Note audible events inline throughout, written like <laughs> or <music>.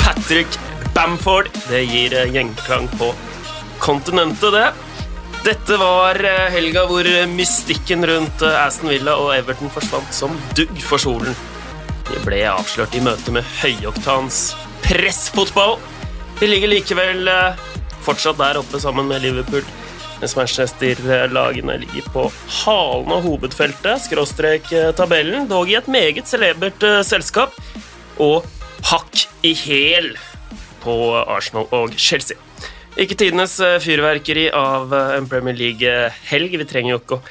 Patrick Bamford. Det gir gjengklang gjenklang på kontinentet, det. Dette var eh, helga hvor mystikken rundt eh, Aston Villa og Everton forsvant som dugg for solen. De ble avslørt i møte med høyoktans pressfotball. De ligger likevel eh, fortsatt der oppe sammen med Liverpool, mens Manchester-lagene ligger på halen av hovedfeltet, skråstrek eh, tabellen, dog i et meget celebert eh, selskap, og hakk i hæl på Arsenal og Chelsea. Ikke tidenes eh, fyrverkeri av eh, en Premier League-helg. Vi trenger jo ikke å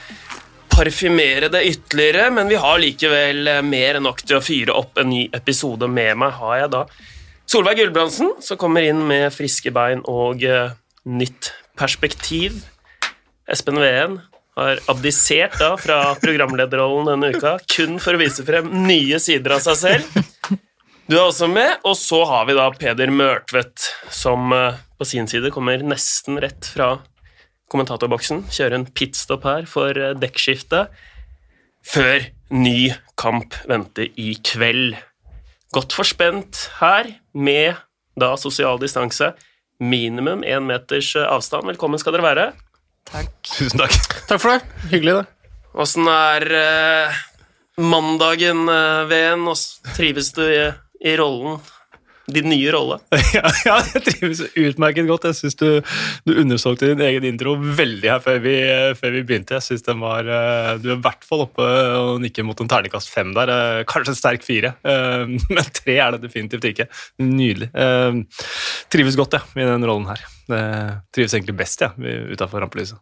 parfymere det ytterligere, men vi har likevel eh, mer enn nok til å fyre opp en ny episode. Med meg har jeg da Solveig Gulbrandsen, som kommer inn med friske bein og nytt perspektiv. Espen Ween har abdisert da fra programlederrollen denne uka, kun for å vise frem nye sider av seg selv. Du er også med, og så har vi da Peder Mørtvedt, som eh, på sin side kommer nesten rett fra kommentatorboksen. Kjører en pitstop her for dekkskiftet før ny kamp venter i kveld. Godt forspent her, med da sosial distanse. Minimum én meters eh, avstand. Velkommen skal dere være. Takk. Tusen takk. Takk for det. Hyggelig, det. Åssen er eh, mandagen, eh, Ven? Trives du i, i rollen? Din nye rolle? <laughs> Ja, ja, jeg trives utmerket godt. Jeg syns du, du undersolgte din egen intro veldig her før vi, før vi begynte. Jeg synes den var, eh, Du er i hvert fall oppe og nikker mot en terningkast fem der. eh, Kanskje en sterk fire, eh, <laughs> men tre er det definitivt ikke. Nydelig. Trives godt, ja, i den rollen her. Trives egentlig best, ja, utafor rampelyset.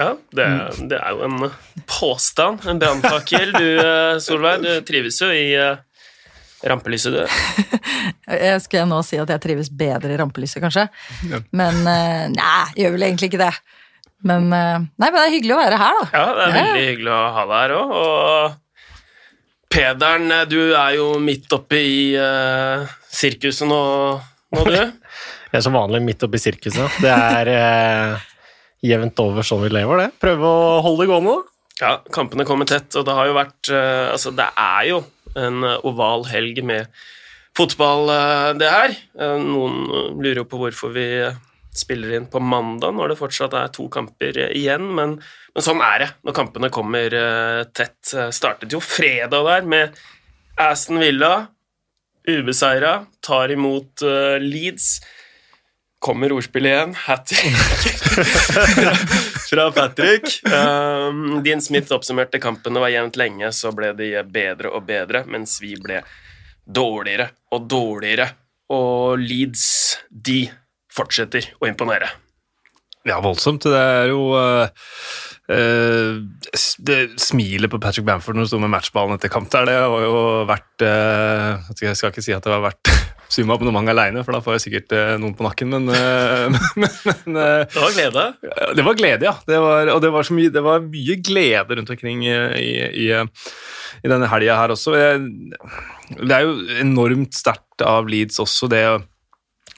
Ja, det, det er jo en påstand, en brannfakkel. Du, Solveig, du trives jo i rampelyset, du. <laughs> Jeg skal nå si at jeg trives bedre i rampelyset, kanskje. Ja. Men eh, nei, jeg gjør vel egentlig ikke det. Men eh, nei, men det er hyggelig å være her, da. Ja, det er Ja. veldig hyggelig å ha deg her òg. Og Pederen, eh, du er jo midt oppe i uh, sirkuset nå, nå, du. <laughs> Jeg er som vanlig midt oppe i sirkuset. Det er uh, jevnt over sånn vi lever, det. Prøve å holde det gående, da. Ja, kampene kommer tett, og det har jo vært uh, Altså, det er jo en eh, oval helg med fotball, eh, det her. Eh, noen lurer jo på hvorfor vi spiller inn på mandag når det fortsatt er to kamper igjen, men, men sånn er det når kampene kommer tett. Startet jo fredag der med Aston Villa, ubeseira, tar imot Leeds. Kommer ordspillet igjen. Hat <laughs> fra Patrick. Um, Dean Smith oppsummerte kampene var jevnt lenge, så ble de bedre og bedre, mens vi ble dårligere og dårligere. Og Leeds, de fortsetter å imponere. Ja, voldsomt. Det er jo uh, uh, det Smilet på Patrick Bamford når han sto med matchballen etter kamp der, det har jo vært uh, Jeg skal ikke si at det har vært summaabonnement aleine, for da får jeg sikkert eh, noen på nakken, men, eh, <laughs> men, men eh, Det var glede. Det var glede, ja. Det var, og det var, så mye, det var mye glede rundt omkring i, i, i, denne helga her også. Det er jo enormt sterkt av Leeds også, det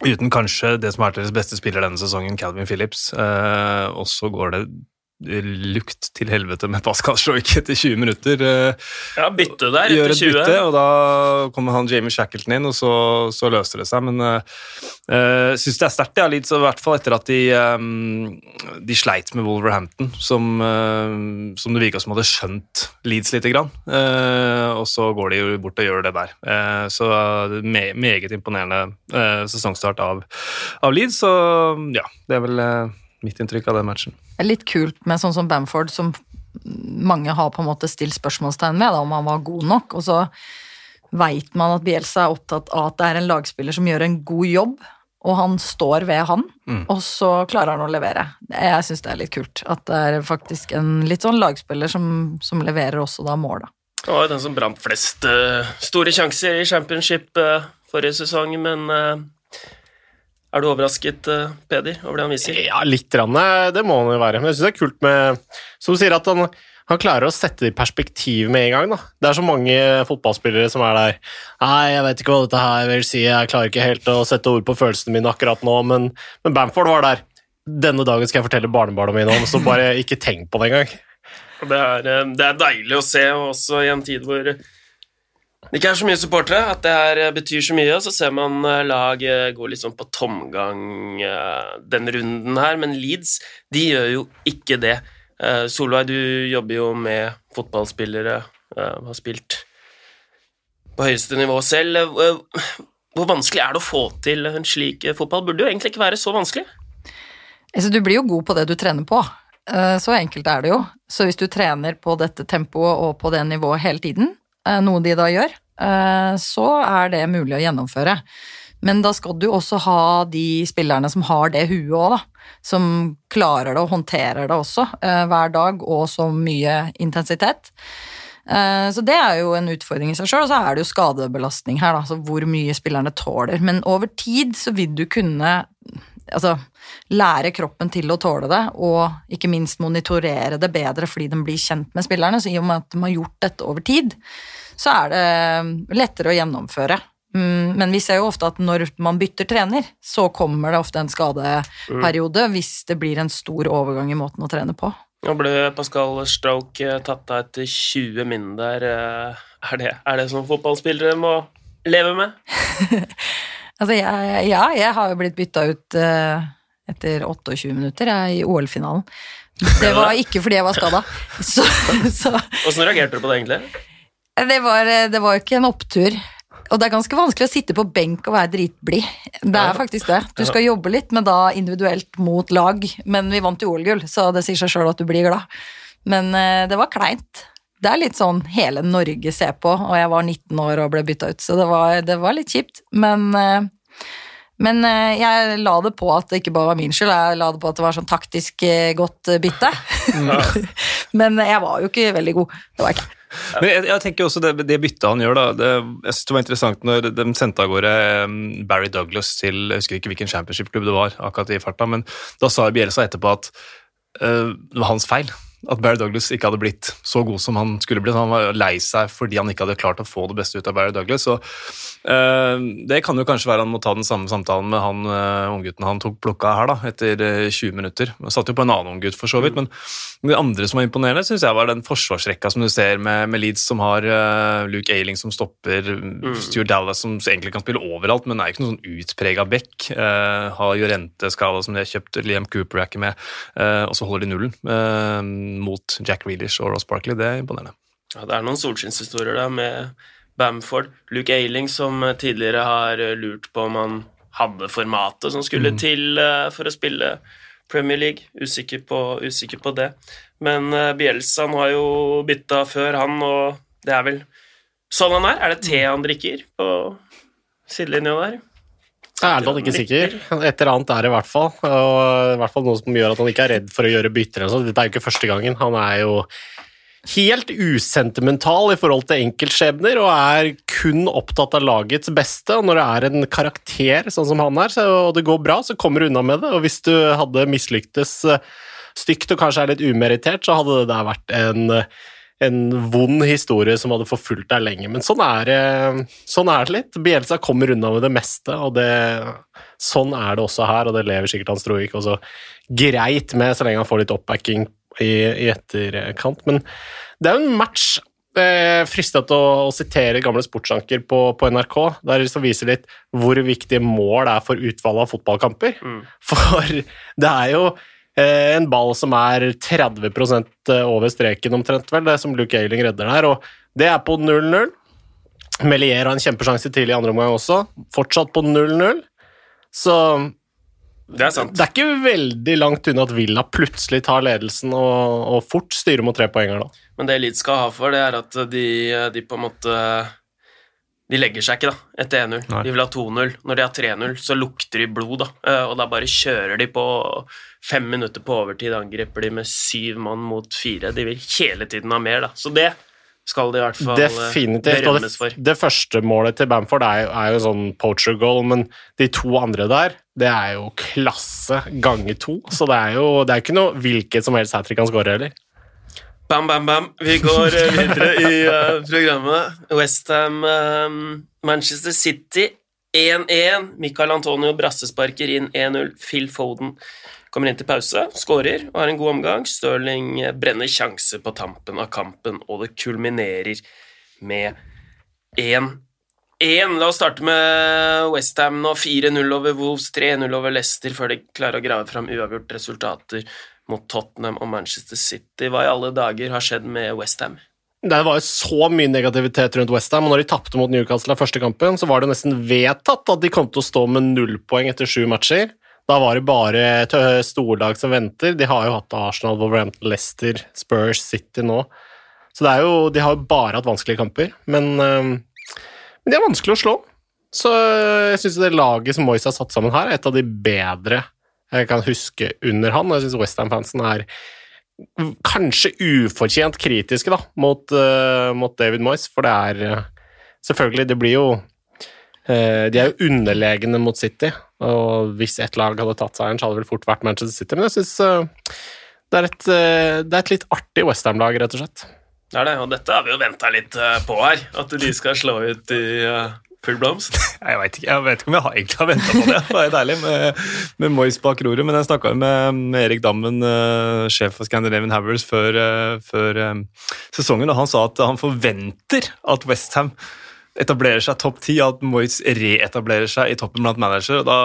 uten kanskje det som er deres beste spiller denne sesongen, Calvin Phillips. Også og så går det lukt til helvete med Pascal Stroik etter 20 minutter. Eh, Ja, bytte der gjør et 20. bytte, og da kommer han Jamie Shackleton inn, og så, så løser det seg. Men uh, syns det er sterkt, ja, og i hvert fall etter at de, um, de sleit med Wolverhampton, som, uh, som det virka som hadde skjønt Leeds lite grann. Uh, og så går de jo bort og gjør det der. Uh, så me meget imponerende eh, sesongstart av, av Leeds, så ja, det er vel eh, mitt inntrykk av den matchen. Det er litt kult med sånn som Bamford, som mange har på en måte stilt spørsmålstegn ved, da, om han var god nok. Og så veit man at Bielsa er opptatt av at det er en lagspiller som gjør en god jobb, og han står ved han, Mm. og så klarer han å levere. Jeg syns det er litt kult. At det er faktisk en litt sånn lagspiller som, som leverer også da mål, da. Det var jo den som brant flest uh, store sjanser i championship uh, forrige sesong, men eh, er du overrasket, eh, Peder, over det han viser? Ja, litt. Rann, eh, det må han jo være. Men jeg syns det er kult med Som du sier, at han, han klarer å sette det i perspektiv med en gang. Da. Det er så mange fotballspillere som er der Nei, jeg vet ikke hva dette her vil si, jeg klarer ikke helt å sette ord på følelsene mine akkurat nå, men, men Bamford var der. Denne dagen skal jeg fortelle barnebarna mine om, så bare ikke tenk på det engang. Det er, eh, det er deilig å se, også i en tid hvor det ikke er så mye supportere, at det her eh, betyr så mye. Og så ser man eh, lag eh, gå litt sånn på tomgang den runden her, men Leeds de gjør jo ikke det. Solveig, du jobber jo med fotballspillere, har spilt på høyeste nivå selv. Hvor vanskelig er det å få til en slik fotball? Burde jo egentlig ikke være så vanskelig. Altså, du blir jo god på det du trener på. Så enkelt er det jo. Så hvis du trener på dette tempoet og på det nivået hele tiden, noe de da gjør, så er det mulig å gjennomføre. Men da skal du også ha de spillerne som har det huet òg, da. Som klarer det og håndterer det også eh, hver dag, og så mye intensitet. Eh, Så det er jo en utfordring i seg sjøl, og så er det jo skadebelastning her, da, Så hvor mye spillerne tåler. Men over tid så vil du kunne altså, lære kroppen til å tåle det, og ikke minst monitorere det bedre fordi den blir kjent med spillerne. Så i og med at de har gjort dette over tid, så er det lettere å gjennomføre. Mm, Men vi ser jo ofte at når man bytter trener, så kommer det ofte en skadeperiode hvis det blir en stor overgang i måten å trene på. Nå ble Pascal Stroke eh, tatt av etter 20 min der. eh, Er det, er det som fotballspillere må leve med? <laughs> Altså, jeg, ja, jeg har jo blitt bytta ut eh, etter 28 minutter jeg, i OL-finalen. Det <laughs> var ikke fordi jeg var skada. Åssen reagerte du på det, egentlig? Det var, det var ikke en opptur. Og det er ganske vanskelig å sitte på benk og være dritblid. Det er faktisk det. Du skal jobbe litt, men da individuelt mot lag. Men vi vant jo OL-gull, så det sier seg sjøl at du blir glad. Men eh, det var kleint. Det er litt sånn hele Norge ser på, og jeg var 19 år og ble bytta ut, så det var, det var litt kjipt. Men, eh, men eh, jeg la det på at det ikke bare var min skyld, jeg la det på at det var sånn taktisk eh, godt <laughs> eh, bytte. men jeg var jo ikke veldig god. Det var jeg ikke. Men jeg, jeg tenker også det, det byttet han gjør, da. Det, jeg synes det var interessant når de sendte av gårde um, Barry Douglas til Jeg husker ikke hvilken championship-klubb det var, akkurat i farta, men da sa Bielsa etterpå at uh, det var hans feil. At Barry Douglas ikke hadde blitt så god som han skulle blitt. Han var lei seg fordi han ikke hadde klart å få det beste ut av Barry Douglas. Så, uh, det kan jo kanskje være han må ta den samme samtalen med han uh, unggutten han tok plukka her, da, etter uh, 20 minutter. Han satt jo på en annen unggutt, for så vidt, men det andre som var imponerende, syns jeg var den forsvarsrekka som du ser med, med Leeds, som har uh, Luke Ailing som stopper, Stuart Dallas som egentlig kan spille overalt, men er jo ikke noen sånn utprega back. Har Jorente-skala som de har kjøpt, Liam Cooper er ikke med, og så holder de nullen uh, mot Jack Reelish og Ross Barkley. Det er imponerende. Ja, det er noen solskinnshistorier da med Bamford. Luke Ailing som tidligere har lurt på om han hadde formatet som skulle til eh, for å spille Premier League. Usikker på, usikker på det. Men eh, Bielsa han har jo bytta før, han, og det er vel sånn han er. Er det te han drikker på sidelinja der? Jeg er talt ikke sikker. Et eller annet er det i hvert fall. Og i hvert fall noe som gjør at han ikke er redd for å gjøre bytter. Dette er jo ikke første gangen. Han er jo helt usentimental i forhold til enkeltskjebner og er kun opptatt av lagets beste. Og når det er en karakter sånn som han er, så, og det går bra, så kommer du unna med det. Og hvis du hadde mislyktes eh, stygt og kanskje er litt umeritert, så hadde det der vært en en vond historie som hadde forfulgt deg lenge. Men sånn er, sånn er det litt. Bielsa kommer unna med det meste, og det, sånn er det også her, og det lever sikkert Hans Troik også greit med, så lenge han får litt oppbacking i, i etterkant. Men det er jo en match eh, fristet å, å sitere gamle sportsanker på, på NRK, der som viser litt hvor viktig mål er for utvalget av fotballkamper. For det er jo en ball som er 30 over streken omtrent, vel, det som Luke Ayling redder der, og det er på 0-0. Melier har en kjempesjanse tidlig i andre omgang også, fortsatt på 0-0. Så Det er sant. det er ikke veldig langt unna at Villa plutselig tar ledelsen og, og fort styrer mot tre poenger da. Men det Leeds skal ha for, det er at de, de på en måte De legger seg ikke da, etter 1-0. Nei. De vil ha 2-0. Når de har 3-0, så lukter de blod, da. Eh, Og da bare kjører de på fem minutter på overtid. Angriper de med syv mann mot fire. De vil hele tiden ha mer, da. Så det skal de i hvert fall eh, Definitivt. Berømmes det, for. det første målet til Bamford er er jo sånn poacher goal, men de to andre der, det er jo klasse ganger to. Så det er jo det er ikke noe hvilket som helst hat trick han skårer heller. Bam, bam, bam. Vi går eh, videre i uh, programmet. Westham, uh, Manchester City 1-1. Michael Antonio brassesparker inn 1-0. Phil Foden kommer inn til pause, skårer og har en god omgang. Stirling eh, brenner sjanse på tampen av kampen, og det kulminerer med 1-1. La oss starte med Westham nå. 4-0 over Wolves, 3-0 over Leicester før de klarer å grave fram uavgjort resultater mot Tottenham og Manchester City. Hva i alle dager har skjedd med Westham? Det var jo så mye negativitet rundt Westham, og når de tapte mot Newcastle i første kampen, så var det nesten vedtatt at de kom til å stå med null poeng etter sju matcher. Da var det bare storlag som venter. De har jo hatt Arsenal, Wolverhampton, Leicester, Spurs, City nå. Så jo, de har jo bare hatt vanskelige kamper, men, øh, men de er vanskelig å slå. Så jeg syns det laget som Moyes har satt sammen her, er et av de bedre jeg kan huske under han. Jeg syns Westham-fansen er kanskje ufortjent kritiske da, mot, uh, mot, David Moyes, for det er uh, Selvfølgelig, det blir jo uh, De er jo underlegne mot City, og hvis ett lag hadde tatt seieren, så hadde det vel fort vært Manchester City, men jeg syns det, er et, det er et litt artig Westham-lag, rett og slett. Det er det, og dette har vi jo venta litt på her, at de skal slå ut i Full blomst? <laughs> Jeg vet, ikke, vet ikke om jeg har, egentlig har venta på det, det er deilig med, med Moyes bak roret. Men jeg snakka med, med, Erik Dammen, uh, sjef for Scandinavian Havers, før, uh, før um, sesongen, og han sa at han forventer at Westham etablerer seg topp ti, at Moyes reetablerer seg i toppen blant manager. Da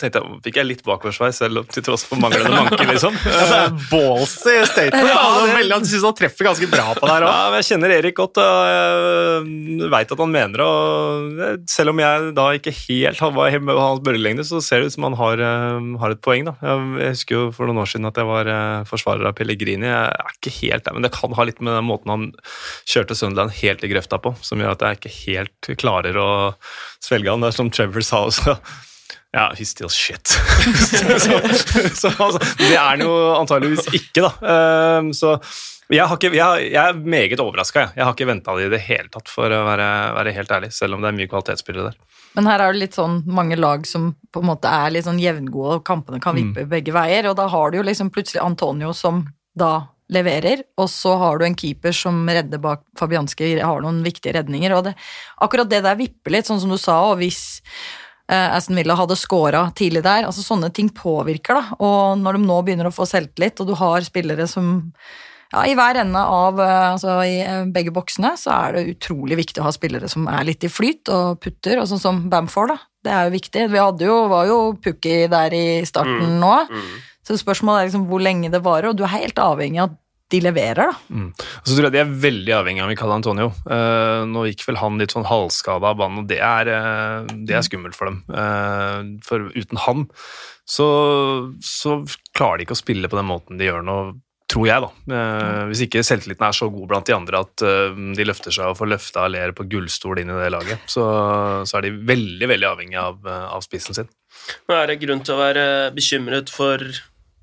tenkte jeg, fikk jeg litt bakoversveis, selv til tross for manglende manke, liksom. <laughs> ja, ballsy statement. <laughs> Ja, det... Veldig, han syns han treffer ganske bra på det her òg. Ja, jeg kjenner Erik godt, og jeg veit at han mener det. Selv om jeg da ikke helt var hans bølgelengde, så ser det ut som han har, eh, har, et poeng. da. Jeg husker jo for noen år siden at jeg var eh, forsvarer av Pellegrini. Jeg er ikke helt der, men det kan ha litt med den måten han kjørte Sunderland helt i grøfta på, som gjør at jeg ikke helt klarer å svelge han. Det er som Trevor sa også. Ja, he's still shit. <laughs> så, så, altså, det er han jo antageligvis ikke, da. Uh, så jeg, ikke, jeg, jeg, er meget overraska. Jeg. jeg har ikke venta det i det hele tatt, for å være, være, helt ærlig. Selv om det er mye kvalitetsspillere der. Men her er det litt sånn mange lag som på en måte er litt sånn jevngode, og kampene kan vippe mm. begge veier. Og da har du jo liksom plutselig Antonio som da leverer, og så har du en keeper som redder bak Fabianski, har noen viktige redninger. og det, Akkurat det der vipper litt, sånn som du sa, og hvis eh, Aston Villa hadde scora tidlig der altså Sånne ting påvirker, da. Og når de nå begynner å få selvtillit, og du har spillere som ja, I hver ende av uh, altså i uh, begge boksene så er det utrolig viktig å ha spillere som er litt i flyt og putter, og sånn som Bamford. da. Det er jo viktig. Vi jo, var jo Pukki der i starten mm, nå. Mm. Så spørsmålet er liksom hvor lenge det varer, og du er helt avhengig av at de leverer, da. Mm. Så tror jeg De er veldig avhengig av Michael Antonio. Uh, nå gikk vel han litt sånn halvskada av banen, og det er, uh, det er, skummelt for dem. Uh, for uten han så, så, klarer de ikke å spille på den måten de gjør nå, tror jeg, da. hvis ikke selvtilliten er så god blant de andre at de løfter seg og får løfta Aller på gullstol inn i det laget, så, så er de veldig, veldig avhengig av, av spissen sin. Nå er det grunn til å være bekymret for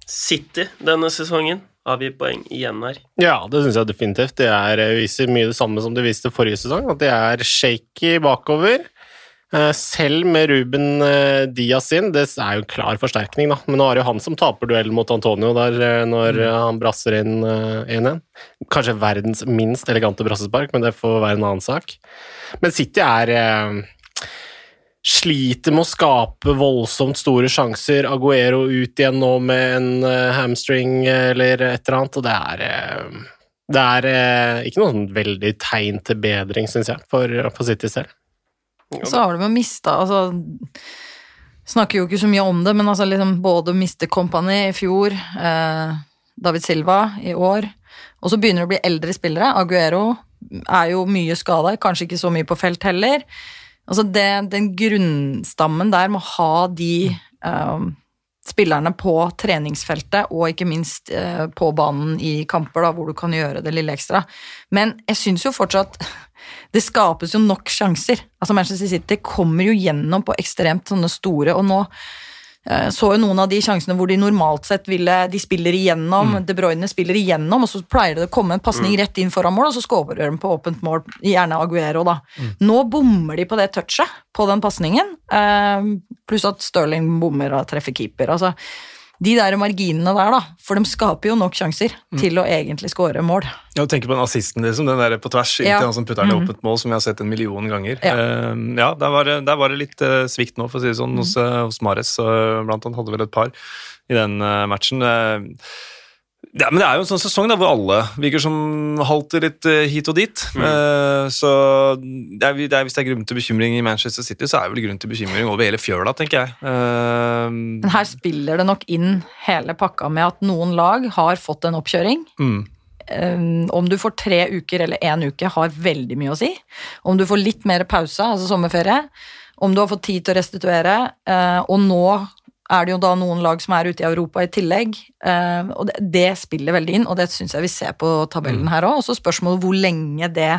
City denne sesongen avgi poeng igjen her. Ja, det syns jeg definitivt. Det er, eh, viser mye det samme som det viste forrige sesong, at de er shaky bakover. Eh, selv med Ruben eh, Diaz inn, det er jo en klar forsterkning, da. Men nå er det jo han som taper duellen mot Antonio der når mm. han brasser inn 1-1. Kanskje verdens minst elegante brassespark, men det får være en annen sak. Men City er sliter med å skape voldsomt store sjanser. Aguero ut igjen nå med en uh, hamstring eller et eller annet, og det er uh, Det er uh, ikke noe sånn veldig tegn til bedring, syns jeg, for, for City selv. Så har de jo mista altså, Snakker jo ikke så mye om det, men altså liksom både miste Company i fjor, David Silva i år, og så begynner det å bli eldre spillere. Aguero er jo mye skada, kanskje ikke så mye på felt heller. Altså det, den grunnstammen der må ha de um, spillerne på treningsfeltet, og ikke minst uh, på banen i kamper, da, hvor du kan gjøre det lille ekstra. Men jeg syns jo fortsatt <laughs> det skapes jo nok sjanser. Altså Manchester City kommer jo gjennom på ekstremt sånne store, og nå så jo noen av de sjansene hvor de normalt sett ville De spiller igjennom, mm. De Bruyne spiller igjennom, og så pleier det å komme en pasning mm. rett inn foran mål, og så skårer de på åpent mål, gjerne Aguero, da. Mm. Nå bommer de på det touchet på den pasningen, eh, pluss at Sterling bommer og treffer keeper. altså de der marginene der, da, for de skaper jo nok sjanser mm. til å egentlig skåre mål. Ja, du tenker på den assisten, liksom, den der på tvers inntil ja. han som putter den i mm. åpent mål, som vi har sett en million ganger. Ja, uh, ja der, var det, der, var det, litt uh, svikt nå, for å si det sånn, hos, uh, hos Mares. blant annet hadde vel et par i den matchen. Ja, men Det er jo en sånn sesong da, hvor alle virker som halter litt eh, hit og dit. Eh, så det er, det er, hvis det er grunn til bekymring i Manchester City, så er det vel grunn til bekymring over hele fjøla, tenker jeg. Uh, Men her spiller det nok inn hele pakka med at noen lag har fått en oppkjøring. mm, Um, om du får tre uker eller én uke, har veldig mye å si. Om du får litt mer pause, altså sommerferie, om du har fått tid til å restituere, og nå er det jo da noen lag som er ute i Europa i tillegg, eh, og det, det spiller veldig inn, og det syns jeg vi ser på tabellen her òg. Og så spørsmålet hvor lenge det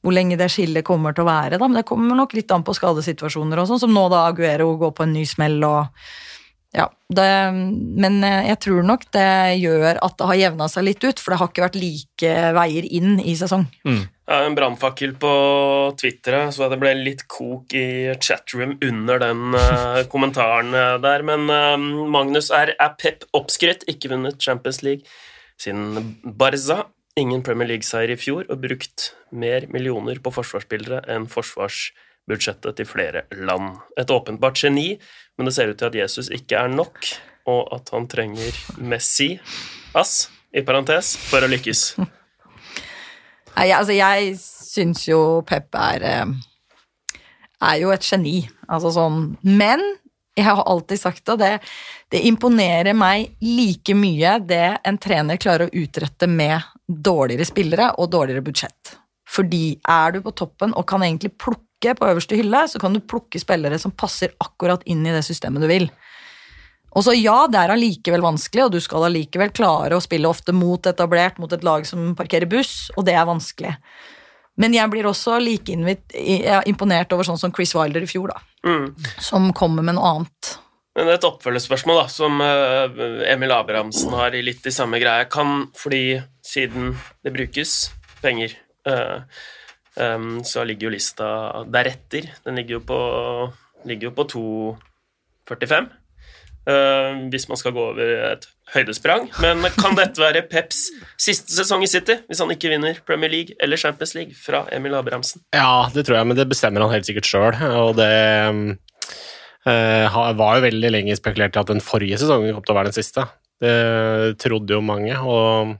hvor lenge det skillet kommer til å være. Da. Men det kommer nok litt an på skadesituasjoner, og sånn, som nå da Aguero går på en ny smell. og ja, det, Men eh, jeg tror nok det gjør at det har jevna seg litt ut, for det har ikke vært like veier inn i sesong. Ja, en brannfakkel på Twitter, så det ble litt kok i chatroom under den eh, <laughs> kommentaren eh, der. Men eh, Magnus er, er pep oppskrytt, ikke vunnet Champions League siden Barza. Ingen Premier League-seier i fjor, og brukt mer millioner på forsvarsspillere enn forsvarsbudsjettet til flere land. Et åpenbart geni, men det ser ut til at Jesus ikke er nok, og at han trenger Messi, ass, i parentes, for å lykkes. <laughs> Nei, altså, jeg syns jo Pep er eh, er jo et geni. Altså sånn Men jeg har alltid sagt det, det, det imponerer meg like mye det en trener klarer å utrette med dårligere spillere og dårligere budsjett. Fordi er du på toppen og kan egentlig plukke på øverste hylle, så kan du plukke spillere som passer akkurat inn i det systemet du vil. Og så ja, det er allikevel vanskelig, og du skal allikevel klare å spille ofte mot etablert, mot et lag som parkerer buss, og det er vanskelig. Men jeg blir også like er imponert over sånn som Chris Wilder i fjor, da. Mm. Som kommer med noe annet. Men et oppfølgespørsmål da, som eh, Emil Abrahamsen har i litt i samme greie. Kan, fordi siden det brukes penger, em, så ligger jo lista deretter. Den ligger jo på, ligger jo på 2,45. uh, hvis man skal gå over et høydesprang. Men kan dette være Peps siste sesong i City, hvis han ikke vinner Premier League eller Champions League fra Emil Abrahamsen? Ja, det tror jeg, men det bestemmer han helt sikkert sjøl. Og det uh, var jo veldig lenge spekulert i at den forrige sesongen kom til å være den siste. Det trodde jo mange. og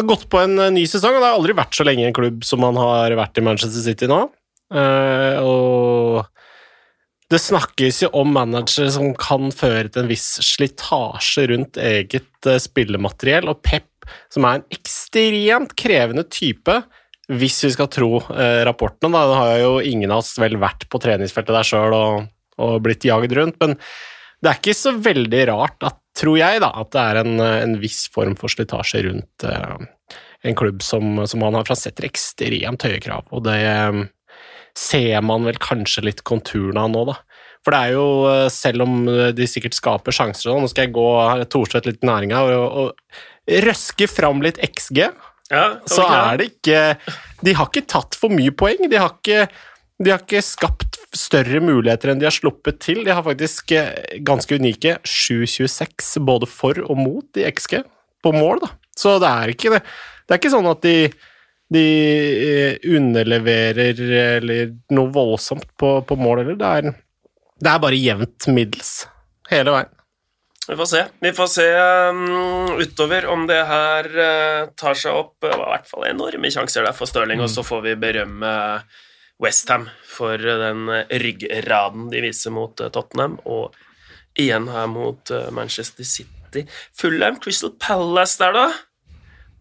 har gått på en eh, ny sesong, og det har aldri vært så lenge i en klubb som han har vært i Manchester City nå. Uh, og det snakkes jo om managere som kan føre til en viss slitasje rundt eget uh, spillemateriell, og Pep, som er en ekstremt krevende type, hvis vi skal tro uh, rapportene. Da har jo ingen av oss vel vært på treningsfeltet der sjøl og, og blitt jagd rundt, men det er ikke så veldig rart, at, tror jeg, da, at det er en, en viss form for slitasje rundt uh, en klubb som, som han har, fra setter ekstremt høye krav, og det um, ser man vel kanskje litt konturene av nå, da. For det er jo, eh, selv om de sikkert skaper sjanser sånn, nå skal jeg gå Thorstvedt litt i næringa og, og røske fram litt XG, Ja, så er det ikke De har ikke tatt for mye poeng. De har ikke, de har ikke skapt større muligheter enn de har sluppet til. De har faktisk eh, ganske unike 7-26 både for og mot i XG på mål, da. Så det er ikke det. Det er ikke sånn at de, de eh, underleverer eller noe voldsomt på, på mål, eller. Det er, det er bare jevnt middels hele veien. Vi får se. Vi får se um, utover om det her uh, tar seg opp. Det var i hvert fall enorme sjanser der for Stirling, og så får vi berømme Westham for den ryggraden de viser mot uh, Tottenham, og igjen her mot Manchester City. Fulham, Crystal Palace der, da.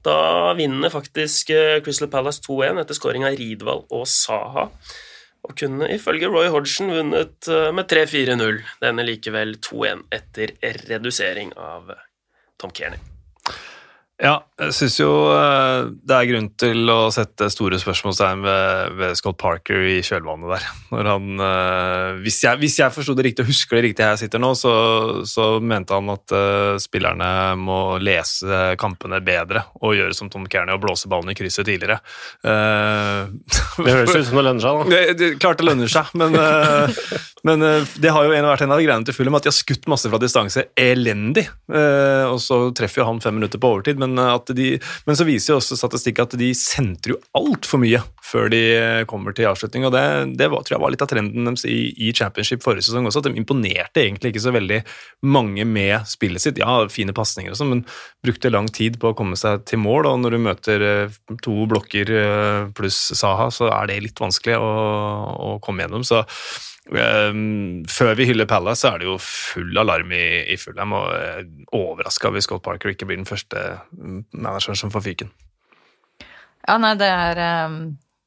Da vinner faktisk Crystal Palace 2-1 etter skåring av Ridvald og Saha og kunne ifølge Roy Hodgson vunnet eh, med 3-4-0. Denne likevel 2-1 etter redusering av eh, Tom Kearney. Ja, jeg syns jo eh, det er grunn til å sette store spørsmålstegn ved, ved Scott Parker i kjølvannet der. Når han, eh, hvis jeg, hvis jeg forsto det riktig og husker det riktig her jeg sitter nå, så, så mente han at eh, spillerne må lese kampene bedre og gjøre som Tom Kearney og blåse ballen i krysset tidligere. Det høres ut som det lønner seg, da. <laughs> det, det, klart det lønner seg, men, men det har jo en, vært en av greiene til Fulham at de har skutt masse fra distanse elendig. Og så treffer jo han fem minutter på overtid, men, eh, at de, men så viser jo også statistikk at de sentrer jo altfor mye før de kommer til avslutning. og Det, det var, tror jeg var litt av trenden deres i, i championship forrige sesong også, at de imponerte egentlig ikke så veldig mange med spillet sitt. Ja, fine pasninger og sånn, men brukte lang tid på å komme seg til mål. og Når du møter eh, to blokker eh, pluss Saha, så er det litt vanskelig å, å komme gjennom. så Um, før vi hyller Palace, så er det jo full alarm i, i Fulham. og uh, Overraska hvis Scott Parker ikke blir den første mm, manageren som får fyken. Ja, nei, det er um,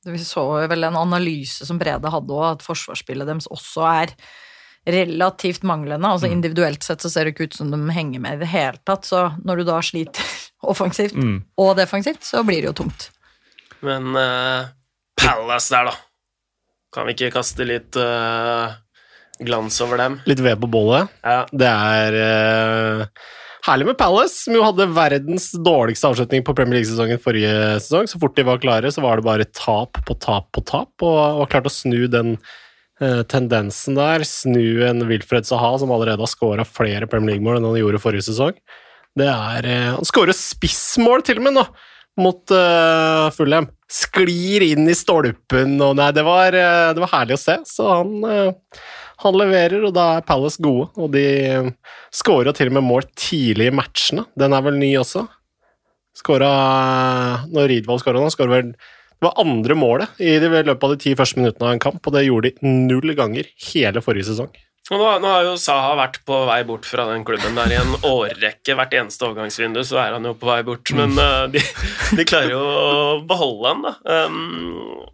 Vi så vel en analyse som Brede hadde òg, at forsvarsspillet deres også er relativt manglende. altså mm. Individuelt sett så ser det ikke ut som de henger med i det hele tatt. Så når du da sliter <laughs> offensivt mm. og defensivt, så blir det jo tungt. Men uh, Palace der, da. Kan vi ikke kaste litt uh, glans over dem? Litt ved på bollet? Ja. Det er uh Herlig med Palace, som jo hadde verdens dårligste avslutning på Premier League-sesongen forrige sesong. Så fort de var klare, så var det bare tap på tap på tap, og var klart å snu den eh, tendensen der. Snu en Wilfred Saha, som allerede har scora flere Premier League-mål enn han gjorde forrige sesong. Det er Han skårer spissmål, til og med, nå, mot uh, Fulham. Sklir inn i stolpen og Nei, det var, uh, det var herlig å se, så han uh, han leverer, og da er Palace gode. Og de skårer til og med mål tidlig i matchene. Den er vel ny også. Skåra Når Ridvold skåra nå, skåra vel Det var andre målet i løpet av de ti første minuttene av en kamp, og det gjorde de null ganger hele forrige sesong. Nå, nå har jo Saha vært på vei bort fra den klubben der i en årrekke. Hvert eneste overgangsvindu så er han jo på vei bort, men uh, de, de, klarer jo å beholde han, da. Um,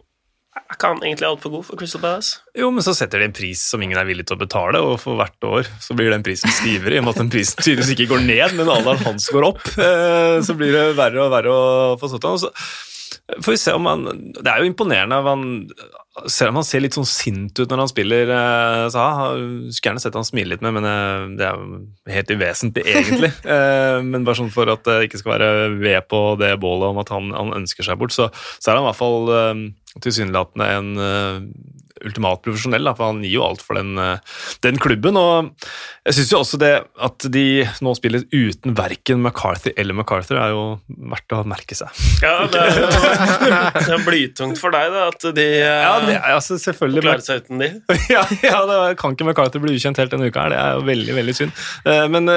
er ikke han egentlig altfor god for Crystal Palace? Jo, men så setter de en pris som ingen er villig til å betale, og for hvert år så blir den prisen stivere, i og med at den prisen tydeligvis ikke går ned, men alderen hans går opp. Uh, så blir det verre og verre å få stått av. Får vi se om han Det er jo imponerende. Han, selv om han ser litt sånn sint ut når han spiller, eh, så jeg skulle gjerne sett han smile litt med, men eh, det er jo helt uvesentlig, egentlig. <laughs> men bare sånn for at det ikke skal være ved på det bålet om at han, han ønsker seg bort, så, så er han i hvert fall tilsynelatende en ultimat profesjonell, for han gir jo alt for den, uh, den klubben. og Jeg syns jo også det at de nå spiller uten verken McCarthy eller MacArthur, er jo verdt å merke seg. Ja, det er, det er blytungt for deg, da, at de uh, ja, det, altså, selvfølgelig klarer seg uten de. <laughs> ja, ja det kan ikke MacArthur bli ukjent helt denne uka, her, det er jo veldig veldig synd. men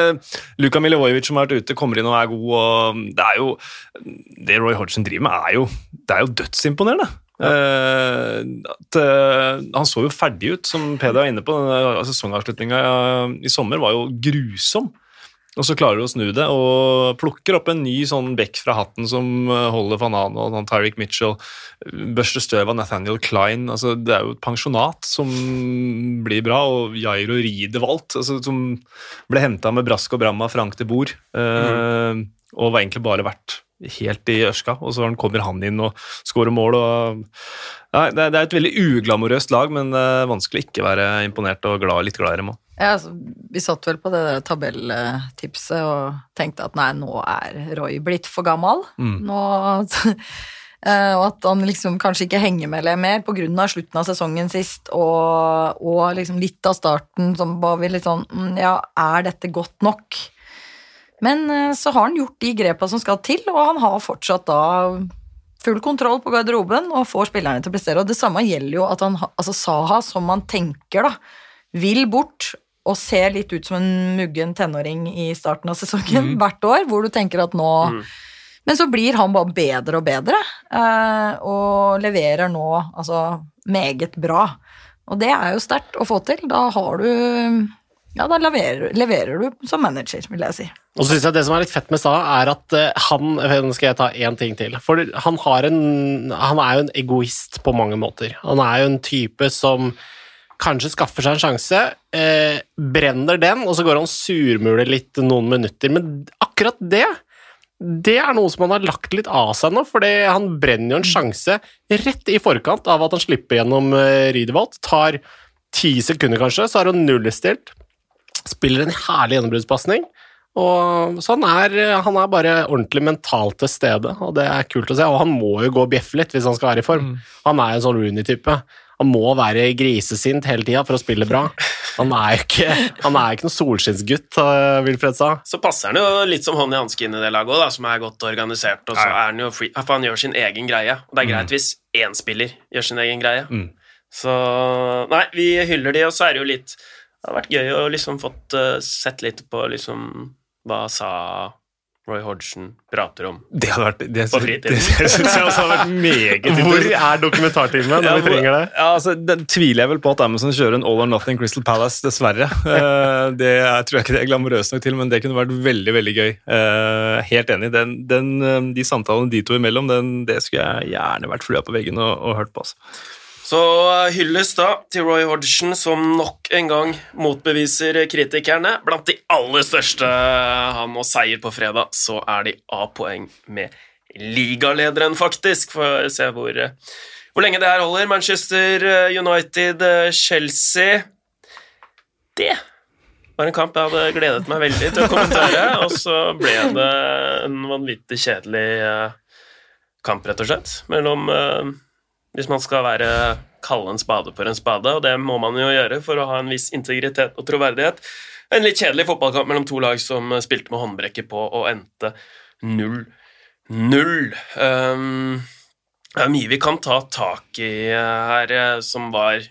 Luka Milivojevic som har vært ute, kommer inn og er god, og det er jo Det Roy Hodgson driver med, er jo, det er jo dødsimponerende. Uh, at, uh, han så jo ferdig ut, som Peder var inne på. Sesongavslutninga i sommer var jo grusom. Og så klarer du å snu det og plukker opp en ny sånn bekk fra hatten som eh, holder Fanan og Tyric Mitchell. Børster støv av Nathaniel Klein. Altså, det er jo et pensjonat som blir bra. Og Jairo Riedewalt, altså, som ble henta med brask og bram av Frank de Boer. Mm. Og var egentlig bare verdt helt i ørska, og så kommer han inn og skårer mål. Og, ja, det, er et veldig uglamorøst lag, men det er vanskelig å ikke være imponert og glad, litt glad i dem òg. Ja, altså, vi satt vel på det der tabelltipset og tenkte at nei, nå er Roy blitt for gammel. Mm. Nå <laughs> eh, Og at han liksom kanskje ikke henger med mer pga. slutten av sesongen sist og, og liksom litt av starten som var vi litt sånn mm, Ja, er dette godt nok? Men eh, så har han gjort de grepa som skal til, og han har fortsatt da full kontroll på garderoben og får spillerne til å prestere. Og det samme gjelder jo at han, altså Saha, som man tenker da, vil bort og ser litt ut som en muggen tenåring i starten av sesongen mm. hvert år, hvor du tenker at nå mm. Men så blir han bare bedre og bedre, eh, og leverer nå altså meget bra. Og det er jo sterkt å få til. Da har du ja, da leverer, leverer, du som manager, vil jeg si. Og så synes jeg Det som er litt fett med Sa, er at uh, han Nå skal jeg ta én ting til. For han, en, han er jo en egoist på mange måter. Han er jo en type som kanskje skaffer seg en sjanse, eh, brenner den, og så går han surmuler litt noen minutter. Men akkurat det det er noe som han har lagt litt av seg nå, for han brenner jo en sjanse rett i forkant av at han slipper gjennom uh, Riedewald. Tar ti sekunder, kanskje, så har han nullstilt spiller en herlig gjennombruddspasning. Og så han er, han er, bare ordentlig mentalt til stede, og det er kult å se. Og han må jo gå og bjeffe litt hvis han skal være i form. Mm. Han er en sånn Rooney-type. Han må være grisesint hele tida for å spille bra. Han er jo ikke, han er ikke noen solskinnsgutt, uh, Wilfred sa. Så passer han jo litt som hånd i hanske inn i det laget òg, som er godt organisert. Og så Ja. er han jo free, for han gjør sin egen greie. Og det er greit hvis én spiller gjør sin egen greie. Mm. Så Nei, vi hyller de, og så er det jo litt Det har vært gøy å liksom fått uh, sett litt på liksom hva sa Roy Hodgson prater om. Det hadde vært Det, På det, fritiden. det syns jeg også hadde vært meget <laughs> Hvor er dokumentartimen når vi trenger det? Ja, altså, Den tviler jeg vel på at Amazon kjører en All or Nothing Crystal Palace, dessverre. Uh, <laughs> det jeg tror jeg ikke det er glamorøst nok til, men det kunne vært veldig veldig gøy. Uh, helt enig. Den, den, de samtalene de to imellom, den, det skulle jeg gjerne vært flua på veggen og, og hørt på. Altså. Så hylles hyllest da til Roy Hodgson, som nok en gang motbeviser kritikerne. Blant de aller største han og seier på fredag, så er de A-poeng med ligalederen, faktisk. Får se hvor, uh, hvor lenge det her holder. Manchester United, Chelsea Det var en kamp jeg hadde gledet meg veldig til å kommentere, <laughs> og så ble det en vanvittig kjedelig kamp, rett og slett, mellom hvis man skal være kalle en spade for en spade, og det må man jo gjøre for å ha en viss integritet og troverdighet. En litt kjedelig fotballkamp mellom to lag som spilte med håndbrekket på og endte 0-0. Um, det er mye vi kan ta tak i her eh, som var,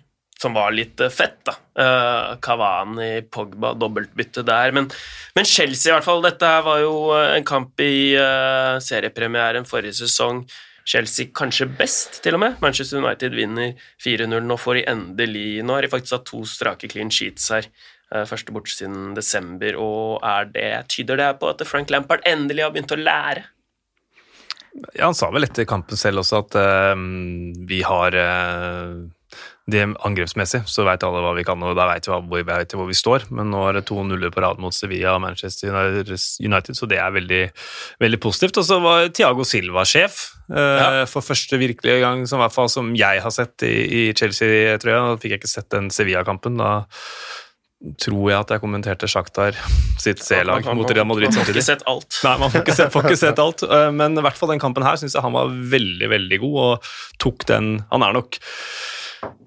som var litt eh, fett, da. Uh, Pogba, dobbeltbytte der. Men, men Chelsea, i hvert fall. Dette var jo eh, en kamp i uh, seriepremieren forrige sesong. Chelsea kanskje best, til og med. Manchester United vinner 4-0. Nå får de endelig Nå har de faktisk hatt to strake clean sheets her. eh, Første bort siden desember, og er det, tyder det på at Frank Lampard endelig har begynt å lære? Ja, Han sa vel etter kampen selv også at uh, vi har eh, det Angrepsmessig så vet alle hva vi kan, og da vet vi hvor, vi vet hvor vi står. Men nå er det to nuller på rad mot Sevilla og Manchester United, så det er veldig, veldig positivt. Og så var Thiago Silva sjef eh, Ja. for første virkelige gang, som, i hvert fall, som jeg har sett i, i Chelsea, tror jeg. Da fikk jeg ikke sett den Sevilla-kampen. Da tror jeg at jeg kommenterte Shakhtar sitt C-lag mot Real Madrid Man får ikke sett alt. Nei, man får ikke sett, får ikke sett <laughs> alt. eh, Men i hvert fall den kampen her syns jeg han var veldig, veldig god, og tok den Han er nok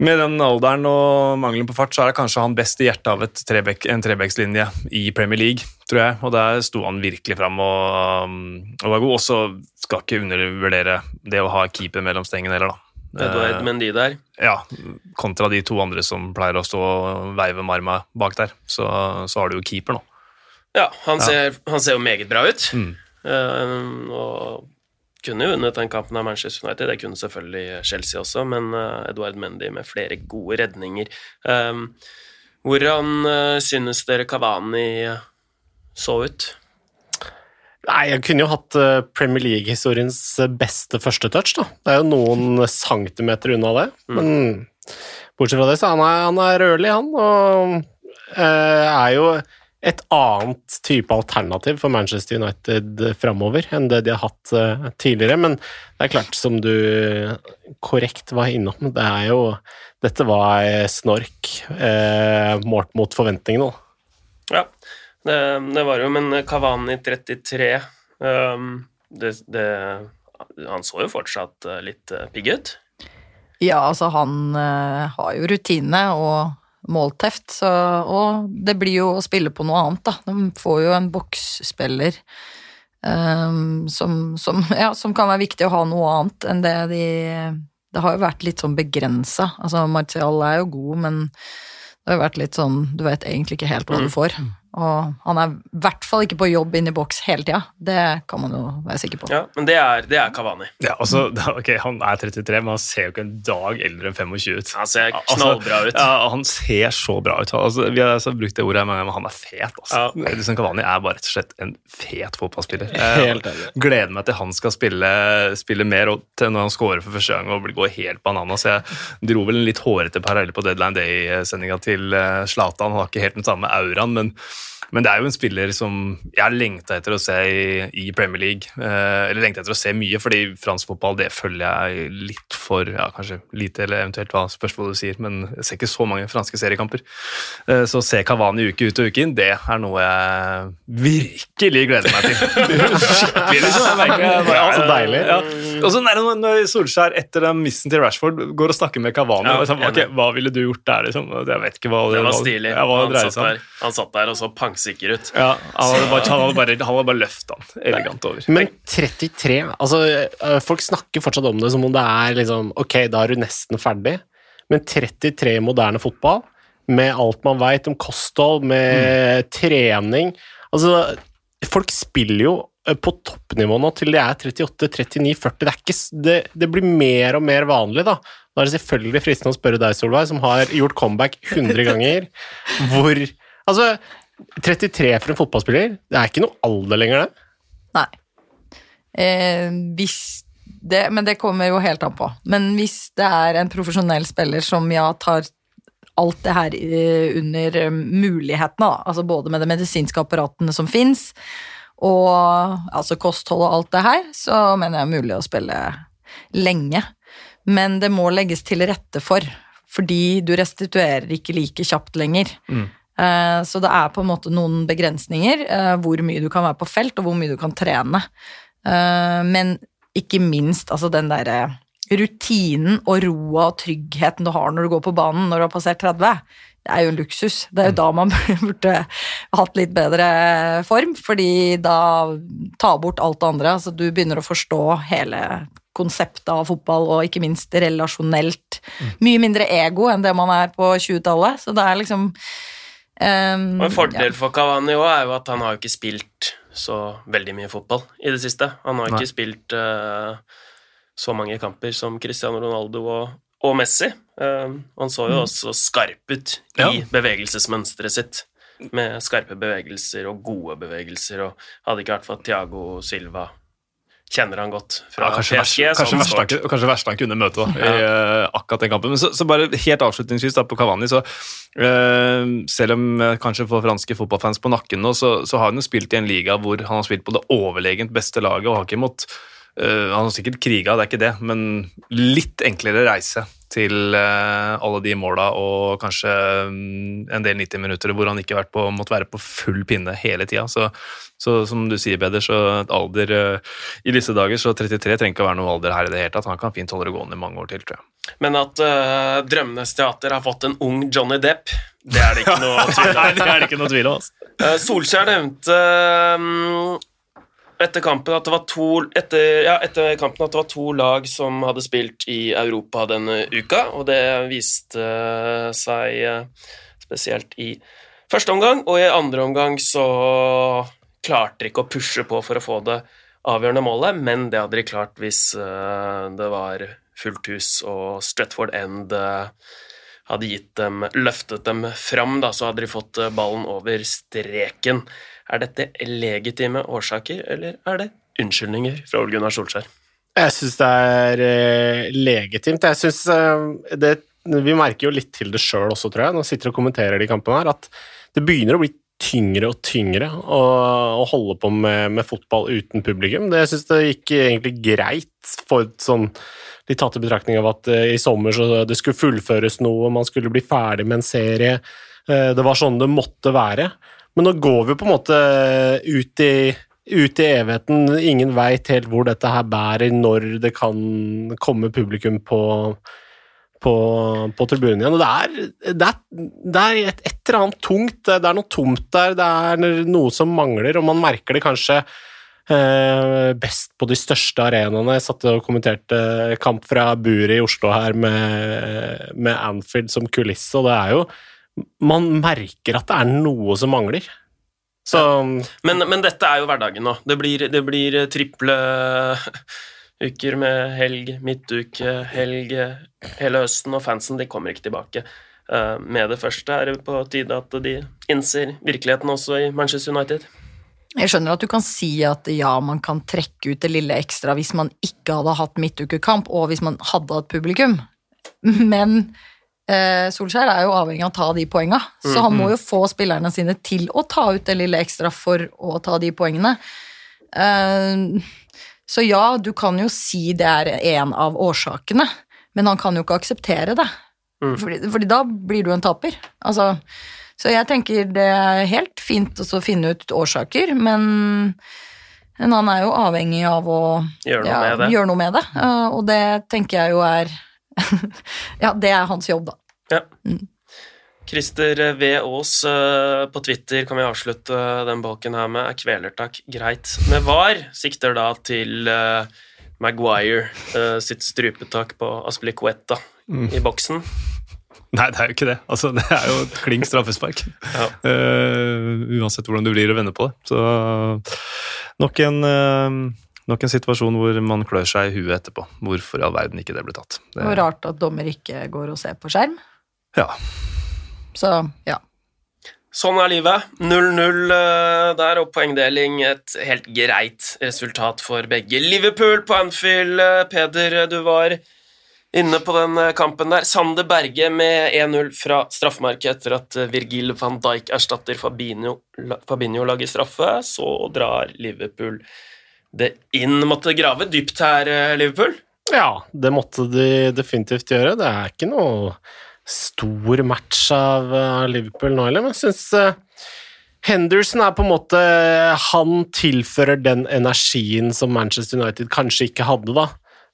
med den alderen og mangelen på fart, så er det kanskje han best i hjertet av et trebek, en trebekslinje i Premier League, tror jeg. Og der sto han virkelig fram og, um, og var god. Og så skal ikke undervurdere det å ha keeper mellom stengene heller, da. Edward Eh, Mendy der. ja, kontra de to andre som pleier å stå og veive med arma bak der. Så, så har du jo keeper nå. Ja, han ser, han ser jo meget bra ut. Mm. Uh, og kunne vunnet den kampen av Manchester United. Det kunne selvfølgelig Chelsea også, men eh, Edward Mendy med flere gode redninger. Um, hvordan eh, synes dere Kavani så ut? Nei, jeg kunne jo hatt eh, Premier League-historiens eh, beste første touch, da. Det er jo noen centimeter unna det, men bortsett fra det, så han er han er rødlig, han, og er jo et annet type alternativ for Manchester United framover enn det de har hatt eh, tidligere, men det er klart, som du korrekt var innom, det er jo Dette var snork eh, målt mot forventningene, da. Ja, det, det var jo, men Kavani 33 um, det, det, Han så jo fortsatt eh, litt eh, pigg ut. Ja, altså han uh, har jo rutine og målteft, så, og det blir jo å spille på noe annet, da. De får jo en boksspiller um, som, som, <laughs> ja, som kan være viktig å ha noe annet enn det de Det har jo vært litt sånn begrensa. Altså, Martial er jo god, men det har jo vært litt sånn Du vet egentlig ikke helt hva du får. Og han er i hvert fall ikke på jobb inne i boks hele tida. Det kan man jo være sikker på. Ja, Men det er, det er Kavani. Ja, altså, <laughs> ok, Han er 33, men han ser jo ikke en dag eldre enn 25 ut. Han ser Altså, knallbra ut. Ja, Han ser så bra ut. Altså, vi har altså brukt det ordet, men han er fet. Altså. Ja. Edison Kavani er bare rett og slett en fet fotballspiller. Jeg <laughs> Helt enig. gleder meg til han skal spille, spille mer, og til når han scorer for første gang og blir- går helt bananas. Jeg dro vel en litt hårete parallell på Deadline Day-sendinga til eh, Zlatan. Han har ikke helt den samme auraen, men Men det er jo en spiller som jeg har lengta etter å se i, i Premier League. Eh, eller lengta etter å se mye, fordi fransk fotball det følger jeg litt for ja, Kanskje lite, eller eventuelt hva spørsmålet du sier, men jeg ser ikke så mange franske seriekamper. Eh, så å se Kavani uke ut og uke inn, det er noe jeg virkelig gleder meg til. <laughs> Skikkelig, liksom. Jeg merker, jeg bare, Ja, så deilig. Ja. Og så når- når Solskjær etter den missen til Rashford går og snakker med Kavani Ja, liksom, ok. Hva ville du gjort der? Liksom? Jeg vet ikke hva Det var hva- stilig. Ja, hva det Han satt, der, han satt der og så pangsikker ut. Ja, han hadde bare, han hadde bare, han hadde bare løfta han elegant over. Men 33 altså, øh, Folk snakker fortsatt om det som om det er liksom Ok, da er du nesten ferdig, men 33 i moderne fotball, med alt man veit om kosthold, med trening Altså, folk spiller jo øh, på toppnivå nå til de er 38, 39, 40. Det, er ikke, det, det blir mer og mer vanlig, da. Da er det selvfølgelig fristende å spørre deg, Solveig, som har gjort comeback 100 ganger, <laughs> hvor Altså, 33 for en fotballspiller, det er ikke noe alder lenger, det. Nei. Eh, hvis det, men det kommer jo helt an på. Men hvis det er en profesjonell spiller som ja, tar alt det her eh, under eh, mulighetene, da. altså både med de medisinske apparatene som fins, og altså kosthold og alt det her, så mener jeg det er mulig å spille lenge. Men det må legges til rette for, fordi du restituerer ikke like kjapt lenger. Eh, Så det er på en måte noen begrensninger eh, hvor mye du kan være på felt, og hvor mye du kan trene. Eh, Men ikke minst altså den derre rutinen og roa og tryggheten du har når du går på banen når du har passert 30. Det er jo en luksus. Det er jo da man <laughs> burde hatt litt bedre form, fordi da ta bort alt det andre. Altså du begynner å forstå hele konseptet av fotball, og ikke minst relasjonelt. Mye mindre ego enn det man er på 20-tallet, så det er liksom ehm, Og en fordel ja. for Cavani også er jo at han har ikke spilt så veldig mye fotball i det siste. Han har Nei. ikke spilt uh, så mange kamper som Cristiano Ronaldo og, og Messi. Eh, han så jo også skarp ut i Ja. bevegelsesmønsteret sitt. Med skarpe bevegelser og gode bevegelser, og hadde ikke vært for at Thiago Silva kjenner han godt fra Ja, kanskje, PSG. Vers, kanskje, han verst han, kanskje verst han kunne møte da, i uh, akkurat den kampen. Men så, så bare helt avslutningsvis da, på Cavani, så uh, selv om jeg kanskje får franske fotballfans på nakken nå, så, så har han jo spilt i en liga hvor han har spilt på det overlegent beste laget og har ikke mått eh, Han har sikkert kriga, det er ikke det, men litt enklere reise til eh, alle de måla og kanskje mm, en del 90 minutter hvor han ikke vært på, måtte være på full pinne hele tida. Så, så som du sier, Peder, så et alder eh, i disse dager, så 33 trenger ikke å være noe alder her i det hele tatt. Han kan fint holde det gående i mange år til, tror jeg. Men at uh, Drømmenes teater har fått en ung Johnny Depp, det er det ikke <laughs> noe tvil om. Nei, det er det ikke noe tvil om. Altså. Eh, Solskjær nevnte mm, etter kampen at det var to etter, ja, etter kampen at det var to lag som hadde spilt i Europa denne uka, og det viste seg eh, spesielt i første omgang, og i andre omgang så klarte de ikke å pushe på for å få det avgjørende målet, men det hadde de klart hvis eh, det var fullt hus og Stretford End eh, hadde gitt dem, løftet dem fram, da, så hadde de fått eh, ballen over streken. Er dette legitime årsaker, eller er det unnskyldninger fra Ole Gunnar Solskjær? Jeg syns det er eh, legitimt. Jeg synes eh, det Vi merker jo litt til det sjøl også, tror jeg, når vi sitter og kommenterer de kampene her, at det begynner å bli tyngre og tyngre å, å holde på med, med fotball uten publikum. Det syns det gikk egentlig greit for sånn de tatt i betraktning av at eh, i sommer så det skulle fullføres noe, man skulle bli ferdig med en serie. Eh, det var sånn det måtte være. Men nå går vi på en måte ut i, ut i evigheten. Ingen veit helt hvor dette her bærer, når det kan komme publikum på, på, på tribunen igjen. Og det er, det er, det er et, et eller annet tungt, det er noe tomt der, det er noe som mangler, og man merker det kanskje eh, best på de største arenaene. Jeg satt og kommenterte kamp fra buret i Oslo her med, med Anfield som kulisse, og det er jo Man merker at det er noe som mangler. Så Men, men dette er jo hverdagen nå. Det blir, det blir triple <laughs> uker med helg, midtuke, helg hele høsten, og fansen de kommer ikke tilbake. Eh, Med det første er det på tide at de innser virkeligheten også i Manchester United. Jeg skjønner at du kan si at ja, man kan trekke ut det lille ekstra hvis man ikke hadde hatt midtukekamp, og hvis man hadde hatt publikum, men Solskjær er jo avhengig av å ta de poenga, så han må jo få spillerne sine til å ta ut det lille ekstra for å ta de poengene. Eh, så ja, du kan jo si det er en av årsakene, men han kan jo ikke akseptere det. Fordi, fordi da blir du en taper. Altså, så jeg tenker det er helt fint å finne ut årsaker, men, men han er jo avhengig av å Gjøre noe ja, med det. gjøre noe med det. eh, og det tenker jeg jo er Ja, det er hans jobb, da. Ja. Christer V. Aas eh, på Twitter kan vi avslutte den bolken her med er kvelertak greit med var. Sikter da til uh, Maguire uh, sitt strupetak på Aspilicueta i boksen. Nei, det er jo ikke det. Altså, det er jo et klink straffespark. <laughs> Ja. uh, uansett hvordan du blir å vende på det. Så nok en, nok en situasjon hvor man klør seg i huet etterpå. Hvorfor i all verden ikke det ble tatt. Det, er... rart at dommer ikke går og ser på skjerm. ja. Så ja. Sånn er livet. 0-0 eh, der, og poengdeling et helt greit resultat for begge. Liverpool på Anfield, eh, Peder, du var inne på den eh, kampen der. Sander Berge med 1-0 fra straffemerket etter at Virgil van Dijk erstatter Fabinho, Fabinho lager straffe. Så drar Liverpool det inn. Måtte grave dypt her, eh, Liverpool. Ja, det måtte de definitivt gjøre. Det er ikke noe stor match av av Liverpool nå heller, men jeg syns Henderson er på en måte Han tilfører den energien som Manchester United kanskje ikke hadde, da.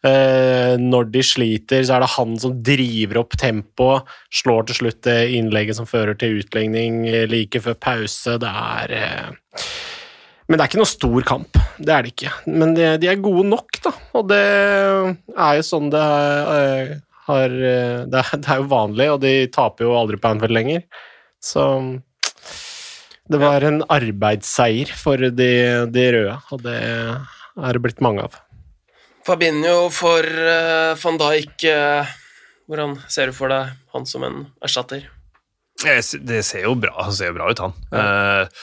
Eh, når de sliter, så er det han som driver opp tempoet, slår til slutt det innlegget som fører til utlegning eh, like før pause. Det er eh, men det er ikke noe stor kamp. Det er det ikke. Men de, de er gode nok, da. Og det er jo sånn det er, har det er, det er jo vanlig, og de taper jo aldri på Anfield lenger. Så det var en arbeidsseier for de, de røde, og det er det blitt mange av. Fabinho for uh, van Dijk. uh, hvordan ser du for deg han som en erstatter? Det ser jo bra, ser jo bra ut, han. Eh,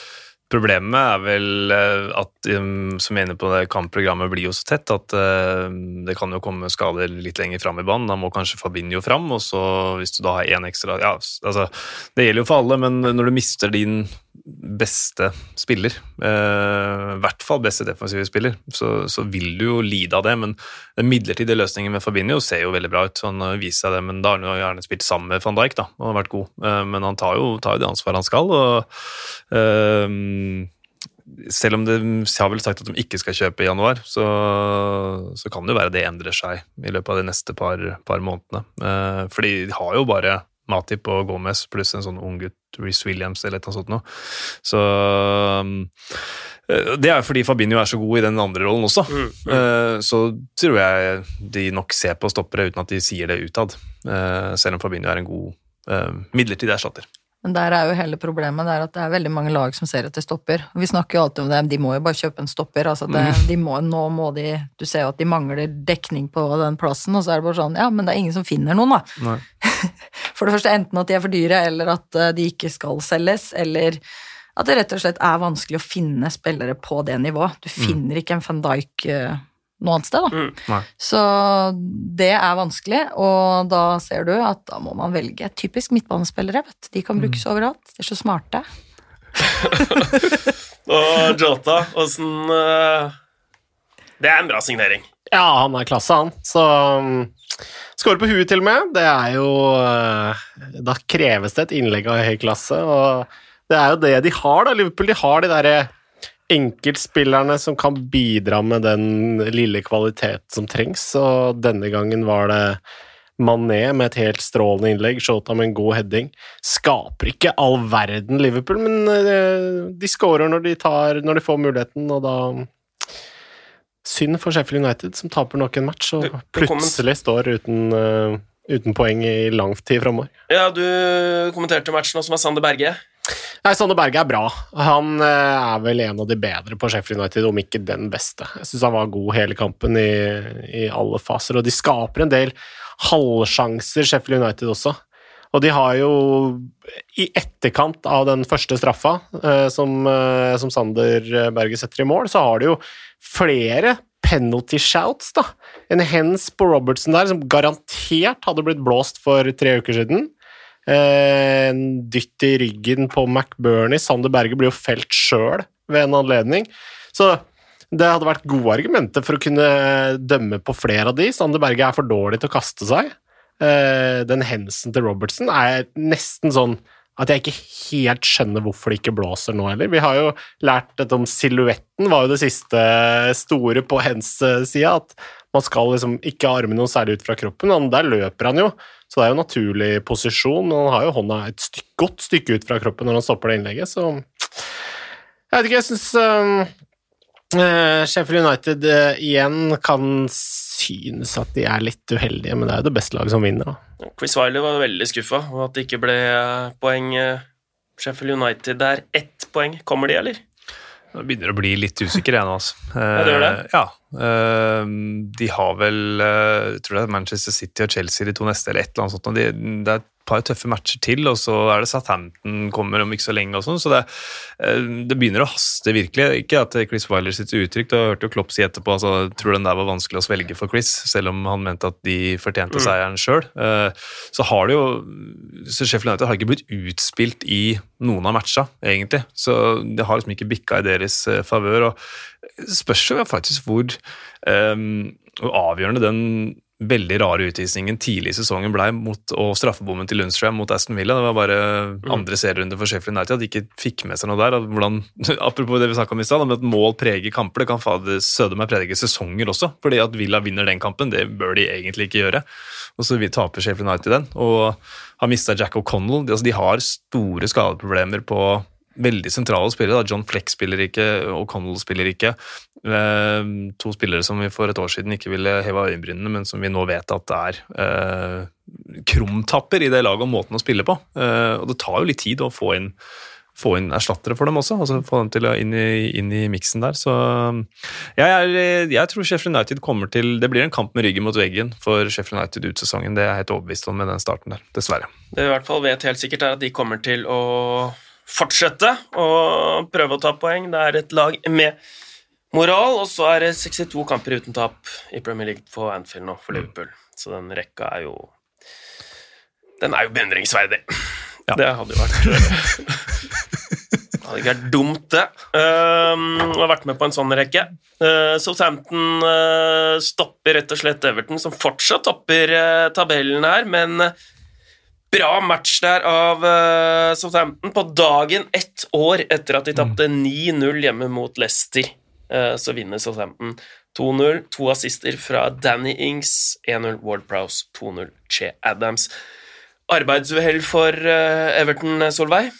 problemet er vel eh, at, um, som jeg inne på det, kampprogrammet blir jo så tett at eh, det kan jo komme skader litt lenger fram i banen. Da må kanskje Fabinho fram, og så hvis du da har én ekstra ja, altså, Det gjelder jo for alle, men når du mister din beste spiller, eh, i hvert fall beste defensive spiller, så, så vil du jo lide av det. Men den midlertidige løsningen med Fabinho ser jo veldig bra ut. Han viser seg det, men da har han jo gjerne spilt sammen med van Dijk da, og vært god. Eh, Men han tar jo, tar jo det ansvaret han skal. og eh, selv om det har vel sagt at de ikke skal kjøpe i januar, så, så kan det jo være det endrer seg i løpet av de neste par, par månedene. Eh, fordi de har jo bare Matip og Gomez pluss en sånn unggutt, Reece Williams eller et eller annet sånt. Så eh, Det er jo fordi Fabinho er så god i den andre rollen også. Eh, Så tror jeg de nok ser på stoppere uten at de sier det utad. Eh, Selv om Fabinho er en god midlertidig erstatter. Men der er jo hele problemet det at det er veldig mange lag som ser etter stopper. Vi snakker jo alltid om det, de må jo bare kjøpe en stopper. altså det, de må, Nå må de Du ser jo at de mangler dekning på den plassen, og så er det bare sånn Ja, men det er ingen som finner noen, da. <laughs> For det første enten at de er for dyre, eller at eh, de ikke skal selges, eller at det rett og slett er vanskelig å finne spillere på det nivået. Du finner ikke en van Dijk eh, noe annet sted, da. Mm. Så det er vanskelig, og da ser du at da må man velge typisk midtbanespillere. vet du. De kan brukes overalt. De er så smarte. <laughs> Og Jota, åssen eh, Det er en bra signering. Ja, han er klasse, han. Så um, Skårer på huet, til og med. Det er jo uh, Da kreves det et innlegg av høy klasse, og det er jo det de har, da. Liverpool de har de derre enkeltspillerne som kan bidra med den lille kvaliteten som trengs, og denne gangen var det Mané med et helt strålende innlegg, Shota med en god heading. Skaper ikke all verden, Liverpool, men uh, de scorer når de, tar, når de får muligheten, og da Synd for Sheffield United, som taper nok en match, og plutselig står uten, uh, uten poeng i lang tid framover. Ja, du kommenterte matchen også med Sander Berge. Nei, Sanne Berge er bra. Han eh, er vel en av de bedre på Sheffield United, om ikke den beste. Jeg syns han var god hele kampen i, i alle faser, og de skaper en del halvsjanser, Sheffield United også. Og de har jo, i etterkant av den første straffa eh, som, eh, som Sander Berge setter i mål, så har de jo flere penalty shouts, da. En hens på Robertson der som garantert hadde blitt blåst for tre uker siden. Eh, En dytt i ryggen på McBurnie. Sander Berge blir jo felt sjøl ved en anledning. Så det hadde vært gode argumenter for å kunne dømme på flere av de. Sander Berge er for dårlig til å kaste seg. Eh, Den hensen til Robertson er nesten sånn at jeg ikke helt skjønner hvorfor det ikke blåser nå heller. Vi har jo lært dette om silhuetten, var jo det siste store på hens side. At man skal liksom ikke ha armene noe særlig ut fra kroppen. Men der løper han jo, så det er jo naturlig posisjon. Han har jo hånda et styk, godt stykke ut fra kroppen når han stopper det innlegget, så Jeg vet ikke, jeg syns Sheffield United uh, igjen kan synes at de er litt uheldige, men det er jo det beste laget som vinner, da. Chris Wiley var veldig skuffa over at det ikke ble eh, poeng. eh, Sheffield United det er ett poeng. Kommer de, eller? Nå begynner det å bli litt usikker, jeg nå. Altså. det gjør det? Eh, Ja. Eh, de har vel eh, Jeg tror det er Manchester City og Chelsea de to neste, eller et eller annet sånt. De, det er par tøffe matcher til, og så er det Southampton kommer om ikke så lenge. og sånn, Så det, eh, det begynner å haste virkelig. Ikke at Chris Wilder sitter utrygt, jeg hørte jo Klopp si etterpå altså, jeg tror den der var vanskelig å svelge for Chris, selv om han mente at de fortjente Mm. seieren sjøl. Så har det jo så Sheffield United har ikke blitt utspilt i noen av matcha, egentlig. Så det har liksom ikke bikka i deres eh, favør. og spørs jo faktisk hvor, um, avgjørende den veldig rare utvisningen tidlig i sesongen ble mot, og straffebommen til Lundstrøm mot Aston Villa. Det var bare andre serierunde for Sheffield United at de ikke fikk med seg noe der. Hvordan, <laughs> apropos det vi snakka om i stad, om at mål preger kamper. Det kan fader søde meg prege sesonger også. fordi at Villa vinner den kampen, det bør de egentlig ikke gjøre. Og så vi taper Sheffield United den. Og har mista Jack O'Connell. De, altså, de har store skadeproblemer på veldig sentrale spillere. Da. John Fleck spiller ikke, O'Connell spiller ikke. Eh, to spillere som vi for et år siden ikke ville heva øyenbrynene, men som vi nå vet at det er eh, krumtapper i det laget og måten å spille på. Eh, og det tar jo litt tid å få inn, få inn erstattere for dem også, altså få dem til å inn i, inn i miksen der. Så jeg, er, jeg tror Sheffield United kommer til Det blir en kamp med ryggen mot veggen for Sheffield United ut sesongen. Det er jeg helt overbevist om med den starten der, dessverre. Det vi i hvert fall vet helt sikkert, er at de kommer til å fortsette å prøve å ta poeng. Det er et lag med moral, og så er det 62 kamper uten tap i Premier League på Anfield nå for Liverpool. Så den rekka er jo Den er jo beundringsverdig. Ja. Det hadde jo vært Det <laughs> hadde ikke vært dumt, det. Um, har ha vært med på en sånn rekke. Uh, Southampton uh, stopper rett og slett Everton, som fortsatt topper uh, tabellen her, men uh, bra match der av uh, Southampton på dagen ett år etter at de tapte 9-0 hjemme mot Leicester. Uh, så vinner Southampton 2-0. To assister fra Danny Ings, 1-0 Ward Prowse, 2-0 Che Adams. Arbeidsuhell for uh, Everton, Solveig?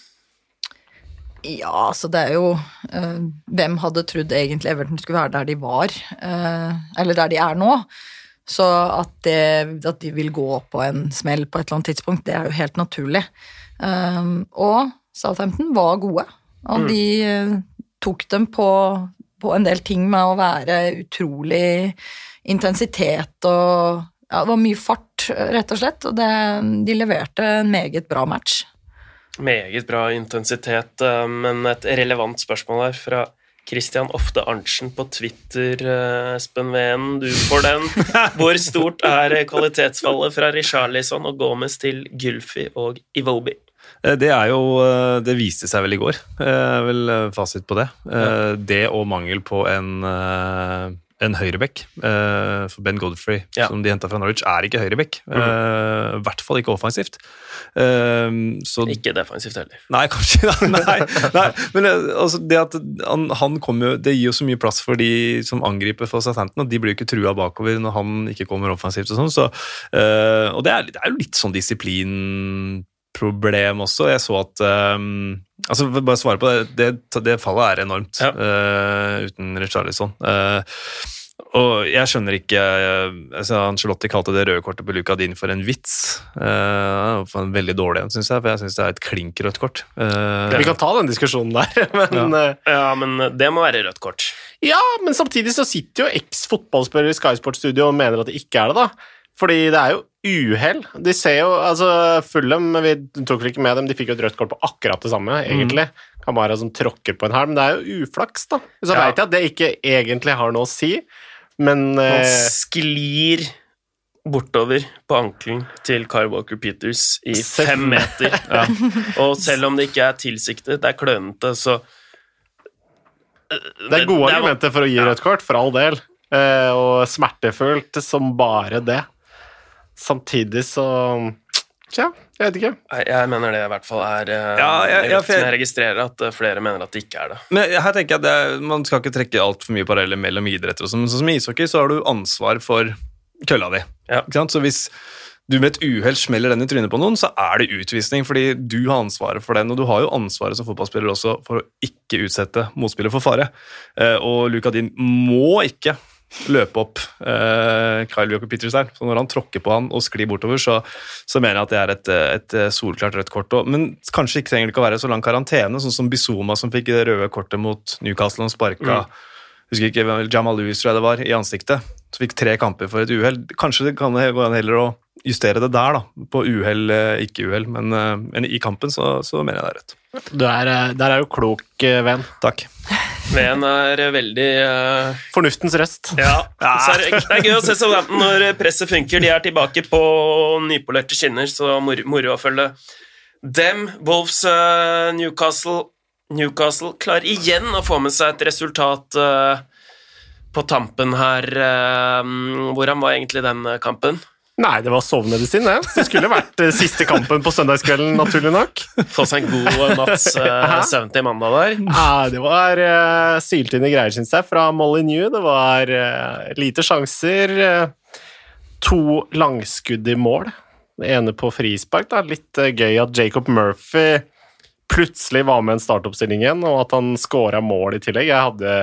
Ja, altså det er jo Hvem hadde trodd egentlig Everton skulle være der de var, eh, eller der de er nå? Så at, det, at de vil gå på en smell på et eller annet tidspunkt, det er jo helt naturlig. Um, og Southampton var gode, og de eh, tok dem på, på en del ting med å være utrolig intensitet og ja, det var mye fart, rett og slett, og det, de leverte en meget bra match. Meget bra intensitet, eh, men et relevant spørsmål her fra Christian Ofte Arntzen på Twitter, eh, Espen Ven, du får den. <laughs> Hvor stort er kvalitetsfallet fra Richarlison og Gomez til Gylfi og Iwobi? Eh, Det er jo eh, Det viste seg vel i går, vel fasit på det. Det og mangel på en, en høyrebekk. For Ben Godfrey, Ja. som de henta fra Norwich, er ikke høyrebekk. Mm. Hvert fall ikke offensivt. Eh, Så Ikke defensivt heller. Nei, kanskje <laughs> Nei, nei. men eh, altså, det at han, han kommer Det gir jo så mye plass for de som angriper for Southampton, og de blir jo ikke trua bakover når han ikke kommer offensivt og sånn. Så, uh, og det er, det er jo litt sånn disiplin problem også. Jeg så at um, altså Bare svare på det. Det, det fallet er enormt Ja. uh, uten Richarlison. Uh, og jeg skjønner ikke uh, altså Angelotti kalte det røde kortet på Luca Din for en vits. Uh, for en veldig dårlig en, syns jeg, for jeg syns det er et klink rødt kort. Uh, Vi kan ta den diskusjonen der, <laughs> men eh, Ja, men det må være rødt kort. Ja, men samtidig så sitter jo eks-fotballspiller i Sky Sports Studio og mener at det ikke er det, da. Fordi det er jo uhell. De ser jo Altså, Fulham Vi tok vel ikke med dem, de fikk jo et rødt kort på akkurat det samme, egentlig. Kamara som tråkker på en her, men det er jo uflaks, da. Så Ja. vet jeg at det ikke egentlig har noe å si, men Han eh, sklir bortover på ankelen til Kyle Walker Peters i fem meter. Og selv om det ikke er tilsiktet, det er klønete, så Det er gode argumenter for å gi rødt kort, for all del. Eh, og smertefullt som bare det. Samtidig så Tja, jeg vet ikke. Jeg mener det i hvert fall er eh, Ja, jeg- jeg- jeg registrerer at eh, flere mener at det ikke er det. Men her tenker jeg at det, Man skal ikke trekke altfor mye paralleller mellom idretter. og sånn, men sånn som i ishockey så har du ansvar for kølla di. Ja. Ikke sant? Så hvis du med et uhell smeller den i trynet på noen, så er det utvisning, fordi du har ansvaret for den. Og du har jo ansvaret som fotballspiller også for å ikke utsette motspiller for fare. Eh, og Luka Din må ikke løpe opp eh, Kyle Joker Peters der. Så når han tråkker på han og sklir bortover, så, så mener jeg at det er et, et solklart rødt kort. Og, men kanskje ikke trenger det ikke å være så lang karantene, sånn som Bizuma som fikk det røde kortet mot Newcastle og sparka husker ikke Jamal Lewis tror jeg det var, i ansiktet. Så fikk tre kamper for et uhell. Kanskje det kan gå an heller å justere det der, da. På uhell, eh, ikke uhell. Men, eh, men i kampen så, så mener jeg det er rødt. Du er, eh, der er jo klok, venn. Takk. <laughs> Veen er veldig uh... Fornuftens røst. Ja, er det, det er gøy å se Southampton når presset funker. De er tilbake på nypolerte skinner, så mor, moro å følge dem. Wolves uh, Newcastle Newcastle klarer igjen å få med seg et resultat uh, på tampen her. hvordan var egentlig den kampen? Nei, det var sovemedisin, det. Så det skulle vært eh, siste kampen på søndagskvelden, naturlig nok. Få seg en god natts uh, <laughs> søvn til mandag der. Ja, det var uh, syltynne greier, syns jeg, fra Molly New. Det var uh, lite sjanser. eh, to langskudd i mål. Det ene på frispark. Da. Litt eh, gøy at Jacob Murphy plutselig var med i en startoppstilling igjen, og at han scora mål i tillegg. Jeg hadde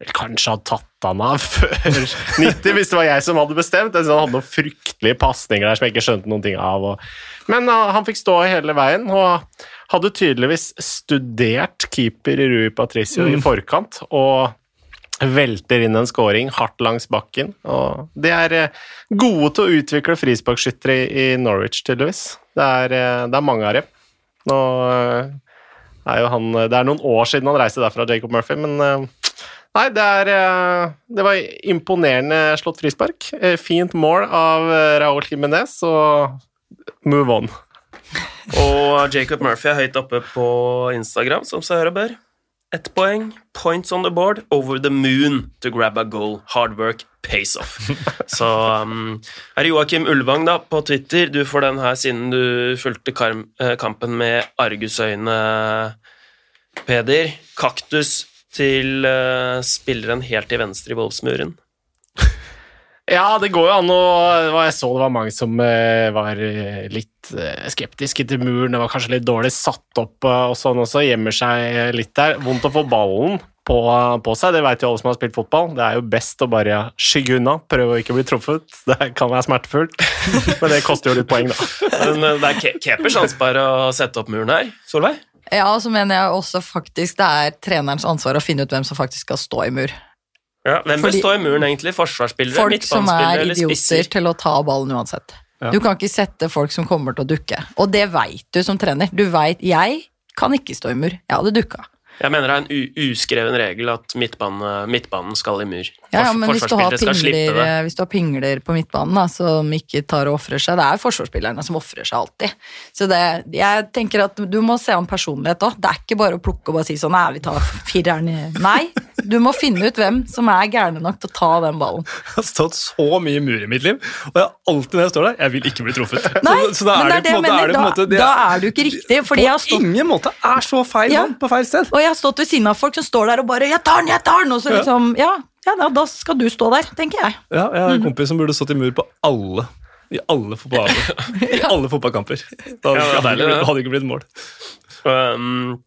vel kanskje hatt tatt han av <laughs> før 90, hvis det var jeg som hadde bestemt. Jeg han hadde noen fryktelige pasninger der som jeg ikke skjønte noen ting av. Og... Men han fikk stå hele veien, og hadde tydeligvis studert keeper Rui Patricio i forkant, og velter inn en scoring hardt langs bakken. Og de er eh, gode til å utvikle frisparkskyttere i, Norwich, tydeligvis. Det er, eh, det er mange av dem. Eh, er jo han Det er noen år siden han reiste derfra, Jacob Murphy, men eh, Nei, det er eh, Det var imponerende slått frispark. Eh, Fint mål av Raúl Jiménez, og move on. Og Jacob Murphy er høyt oppe på Instagram, som seg hør og bør. Ett poeng. Points on the board. Over the moon to grab a goal. Hard work pays off. <laughs> Så um, er det Joakim Ulvang da, på Twitter. Du får den her siden du fulgte eh, kampen med argusøyne, Peder. Kaktus til eh, spilleren helt til venstre i Wolfsmuren. Ja, det går jo an å Jeg så det var mange som eh, var eh, litt eh, skeptiske til muren. Det var kanskje litt dårlig satt opp og sånn også. Gjemmer seg litt der. Vondt å få ballen på, på seg, det vet jo alle som har spilt fotball. Det er jo best å bare skygge unna, prøve å ikke bli truffet. <laughs> Det kan være smertefullt, <laughs> men det koster jo litt poeng, da. Men det er keepers ansvar å sette opp muren her. Solveig? Ja, og så mener jeg også faktisk det er trenerens ansvar å finne ut hvem som faktisk skal stå i mur. Ja, hvem Fordi- stå i muren, egentlig? Forsvarsspillere, Folk som er idioter spisser? til å ta ballen uansett. Ja. Du kan ikke sette folk som kommer til å dukke. Og det veit du som trener. Du veit Jeg kan ikke stå i mur. Jeg hadde dukka. Jeg mener det er en uskreven regel at midtbane, midtbanen skal i mur. Ja, ja, men hvis du, pingler, eh, hvis du har pingler på midtbanen da, som ikke tar og ofrer seg Det er forsvarsspillerne som ofrer seg alltid. Så det, jeg tenker at du må se an personlighet òg. Det er ikke bare å plukke og bare si sånn Nei, vi tar fireren i Nei, du må finne ut hvem som er gærne nok til å ta den ballen. Jeg har stått så mye mur i mitt liv, og jeg alltid når jeg står der, jeg vil ikke bli truffet. Nei, så, så da men er det er det måte, er det på Da, måte det, da er du ikke riktig. Fordi jeg har På stått ingen måte er så feil Ja. mann på feil sted. Og jeg har stått ved siden av folk som står der og bare 'Jeg tar den, jeg tar den!' Og så liksom Ja, ja da, da skal du stå der, tenker jeg. Ja, jeg har Mhm. en kompis som burde stått i mur på alle i alle, fotball, <laughs> i alle fotballkamper. Da hadde, det ikke blitt mål. Um,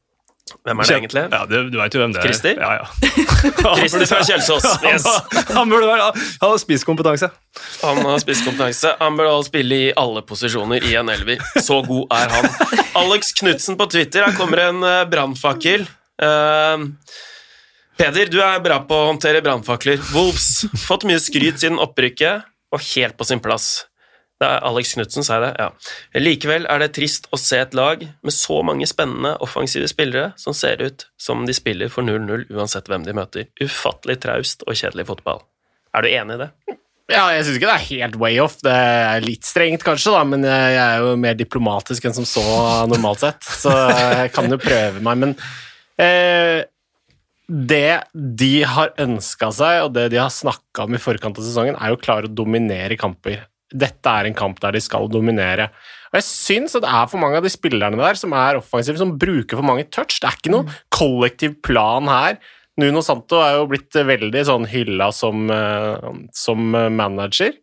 hvem er det egentlig? Ja, det, Du veit jo hvem det er. Christer? Ja, ja. <laughs> Christer fra Kjelsås. <laughs> Yes. Han, burde være Han har spisskompetanse. Han har spisskompetanse. Han alle spille i alle posisjoner i en elver. Så god er han. Alex Knutsen på Twitter. Her kommer en uh, brannfakkel. Uh, Peder, du er bra på å håndtere brannfakler. Wolves fått mye skryt siden opprykket, og helt på sin plass. Det er Alex Knutsen, sa jeg det? Ja. Likevel er det trist å se et lag med så mange spennende offensive spillere som ser ut som de spiller for 0-0 uansett hvem de møter. Ufattelig traust og kjedelig fotball. Er du enig i det? Ja, jeg syns ikke det er helt way off. Det er litt strengt, kanskje, da, men jeg er jo mer diplomatisk enn som så normalt sett, så jeg kan jo prøve meg. Men eh, det de har ønska seg, og det de har snakka om i forkant av sesongen, er jo å klare å dominere kamper. Dette er en kamp der de skal dominere. Og jeg syns at det er for mange av de spillerne der som er offensive, som bruker for mange touch. Det er ikke noen kollektiv plan her. Nuno Santo er jo blitt veldig sånn hylla som, eh, som manager,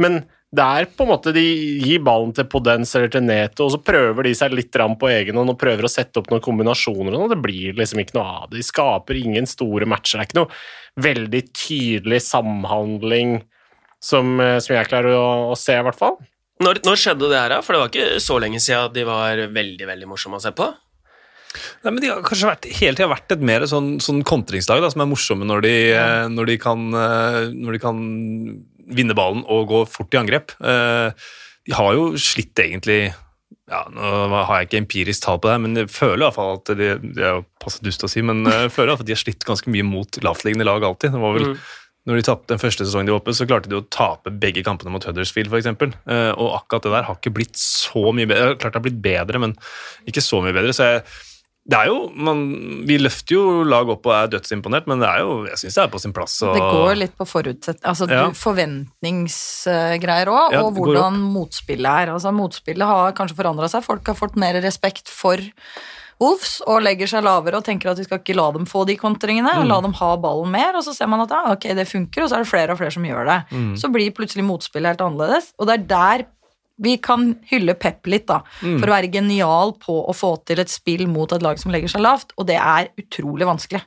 men det er på en måte de gir ballen til Podence eller til Neto, og så prøver de seg litt på egen hånd og prøver å sette opp noen kombinasjoner, og det blir liksom ikke noe av det. De skaper ingen store matcher. Det er ikke noe veldig tydelig samhandling som, eh, som jeg klarer å, å se, i hvert fall. Når, når skjedde det her, da? For det var ikke så lenge siden de var veldig veldig morsomme å se på. Nei, men De har kanskje vært, hele tida vært et mer sånn, sånn kontringslag da, som er morsomme når de, ja. når, de kan, eh, når de kan vinne ballen og gå fort i angrep. Eh, De har jo slitt egentlig ja, Nå har jeg ikke empirisk tall på det, men jeg føler i hvert fall at de, det er jo passe dust å si, men jeg føler at de har slitt ganske mye mot lavtliggende lag alltid. Det var vel Mm. Når de tapte den første sesongen de var oppe, så klarte de å tape begge kampene mot Huddersfield, f.eks. Uh, og akkurat det der har ikke blitt så mye bedre. Klart det har blitt bedre, men ikke så mye bedre. Så jeg, det er jo, man, Vi løfter jo lag opp og er dødsimponert, men det er jo, jeg syns det er på sin plass. Og... Det går litt på forutsett... Altså Ja. forventningsgreier òg, Ja, og hvordan motspillet er. Altså Motspillet har kanskje forandra seg. Folk har fått mer respekt for Wolves og legger seg lavere og tenker at vi skal ikke la dem få de kontringene, Mm. la dem ha ballen mer, og så ser man at ja, ok, det funker, og så er det flere og flere som gjør det. Mm. Så blir plutselig motspillet helt annerledes, og det er der vi kan hylle Pep litt, da, Mm. for å være genial på å få til et spill mot et lag som legger seg lavt, og det er utrolig vanskelig.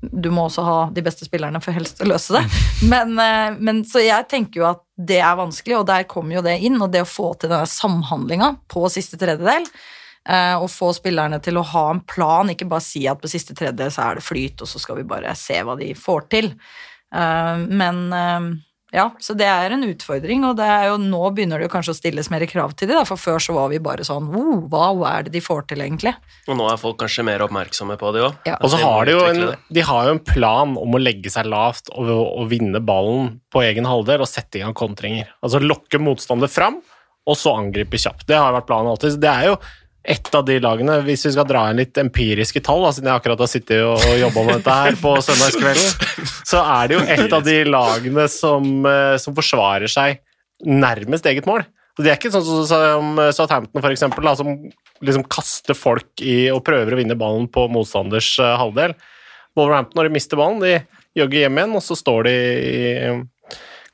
Du må også ha de beste spillerne for helst å løse det. <laughs> Men, eh, men så jeg tenker jo at det er vanskelig, og der kommer jo det inn. Og det å få til denne samhandlinga på siste tredjedel, og få spillerne til å ha en plan, ikke bare si at på siste tredje så er det flyt, og så skal vi bare se hva de får til. Eh, Men eh, ja, så det er en utfordring, og det er jo, nå begynner det jo kanskje å stilles mer krav til det, da, for før så var vi bare sånn oh, Wow, hva er det de får til, egentlig? Og nå er folk kanskje mer oppmerksomme på det òg. Ja. Og så har de jo en, de har jo en plan om å legge seg lavt og, og vinne ballen på egen halvdel og sette i gang kontringer. Altså lokke motstander fram, og så angripe kjapt. Det har vært planen alltid. Så det er jo et av de lagene, hvis vi skal dra inn litt empiriske tall, da, siden jeg akkurat har sittet og, og jobba med dette her på søndagskvelden, <laughs> så er det jo et av de lagene som, eh, som forsvarer seg nærmest eget mål. Så Det er ikke sånn som Southampton, for eksempel, da, som liksom kaster folk i og prøver å vinne ballen på motstanders eh, halvdel. Wolverhampton, når de mister ballen, de jogger hjem igjen, og så står de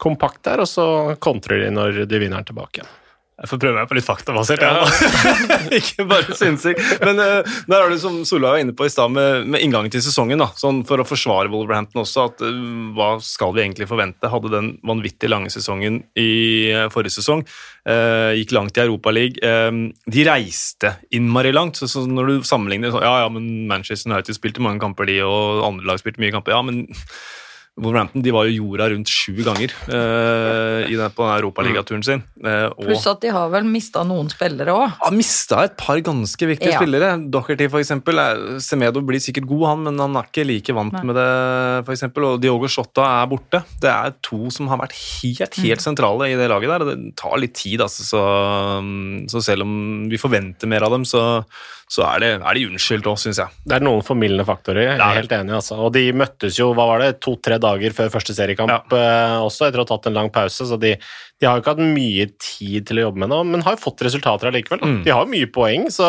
kompakt der, og så kontrer de når de vinner den tilbake igjen. Jeg får prøve meg på litt faktabasert. Ja. <laughs> ikke bare sinnssykt. Men uh, der er det som Solveig var inne på i stad, med, med inngangen til sesongen. da, sånn For å forsvare Wolverhampton også, at uh, hva skal vi egentlig forvente? Hadde den vanvittig lange sesongen i uh, forrige sesong. gikk langt i Europaligaen. Uh, de reiste innmari langt. så, så Når du sammenligner sånn, ja, ja, men Manchester United spilte mange kamper, de, og andre lag spilte mye kamper. ja, men Wolverhampton de var jo jorda rundt sju ganger eh, i den, på den europaligaturen sin. Eh, og Pluss at de har vel mista noen spillere òg. Ja, mista et par ganske viktige Ja. spillere. Docherty, er- Semedo blir sikkert god, han, men han er ikke like vant Nei. med det. For eksempel, og Diogo Shotta er borte. Det er to som har vært helt, helt Mm. sentrale i det laget der. og Det tar litt tid, altså. Så, så selv om vi forventer mer av dem, så, så er, det, er de unnskyldt òg, syns jeg. Det er noen formildende faktorer, jeg er helt enig. Altså. Og de møttes jo hva var det, to-tre dager før første seriekamp ja. også, etter å ha tatt en lang pause. Så de, de har jo ikke hatt mye tid til å jobbe med det, men har jo fått resultater allikevel. Mm. De har mye poeng, så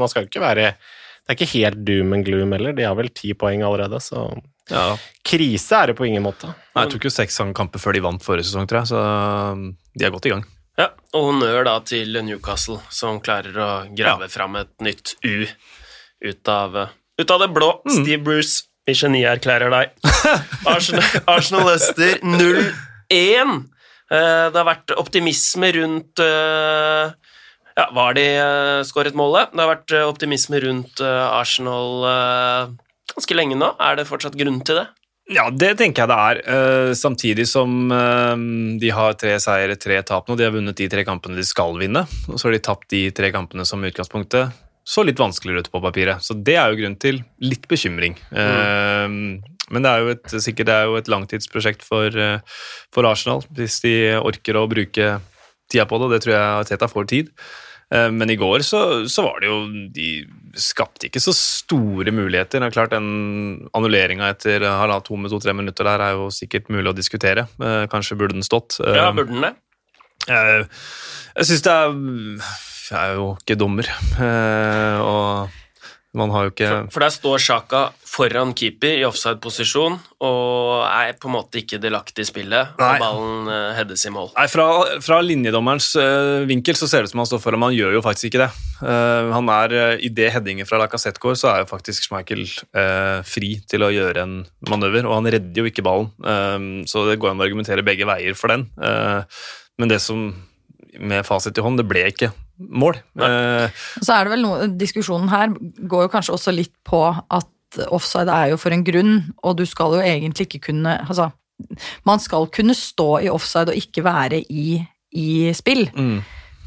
man skal ikke være Det er ikke helt doom and gloom heller. De har vel ti poeng allerede, så Ja. krise er det på ingen måte. Nei, Jeg tok jo seks kamper før de vant forrige sesong, tror jeg, så de er godt i gang. Ja, og honnør da til Newcastle, som klarer å grave fram et nytt U ut av, ut av det blå. Steve Bruce, vi genierklærer deg. <laughs> Arsenal, Arsenal Leicester 0-1. Eh, Det har vært optimisme rundt eh, Ja, var de eh, skåret målet? Det har vært eh, optimisme rundt eh, Arsenal eh, ganske lenge nå. Er det fortsatt grunn til det? Ja, det tenker jeg det er. Eh, samtidig som eh, de har tre seire, tre tap nå. De har vunnet de tre kampene de skal vinne, og så har de tapt de tre kampene som utgangspunktet så litt vanskeligere ut på papiret. Så det er jo grunn til litt bekymring. Mm. Men det er jo et, sikkert er jo et langtidsprosjekt for, for Arsenal, hvis de orker å bruke tida på det. Det tror jeg Teta får tid. Eh, Men i går så, så var det jo De skapte ikke så store muligheter. Det er klart Den annulleringa etter halvannet, to med to-tre minutter der er jo sikkert mulig å diskutere. Eh, Kanskje burde den stått. Ja, Eh, burde den det? Jeg, jeg syns det er Jeg er jo ikke dommer, og man har jo ikke For, for der står Sjaka foran keeper i offside-posisjon og er på en måte ikke delaktig i spillet, Nei. og ballen uh, heades i mål. Nei, fra, fra linjedommerens uh, vinkel så ser det ut som han står foran, men han gjør jo faktisk ikke det. Uh, han er, uh, I det headinget fra Lacassette går, så er jo faktisk Schmeichel eh, fri til å gjøre en manøver, og han redder jo ikke ballen. Så det går an å argumentere begge veier for den. Men det som med fasit i hånd, det ble ikke mål. Eh, Så er det vel noe, Diskusjonen her går jo kanskje også litt på at offside er jo for en grunn, og du skal jo egentlig ikke kunne altså, Man skal kunne stå i offside og ikke være i, i spill, mm,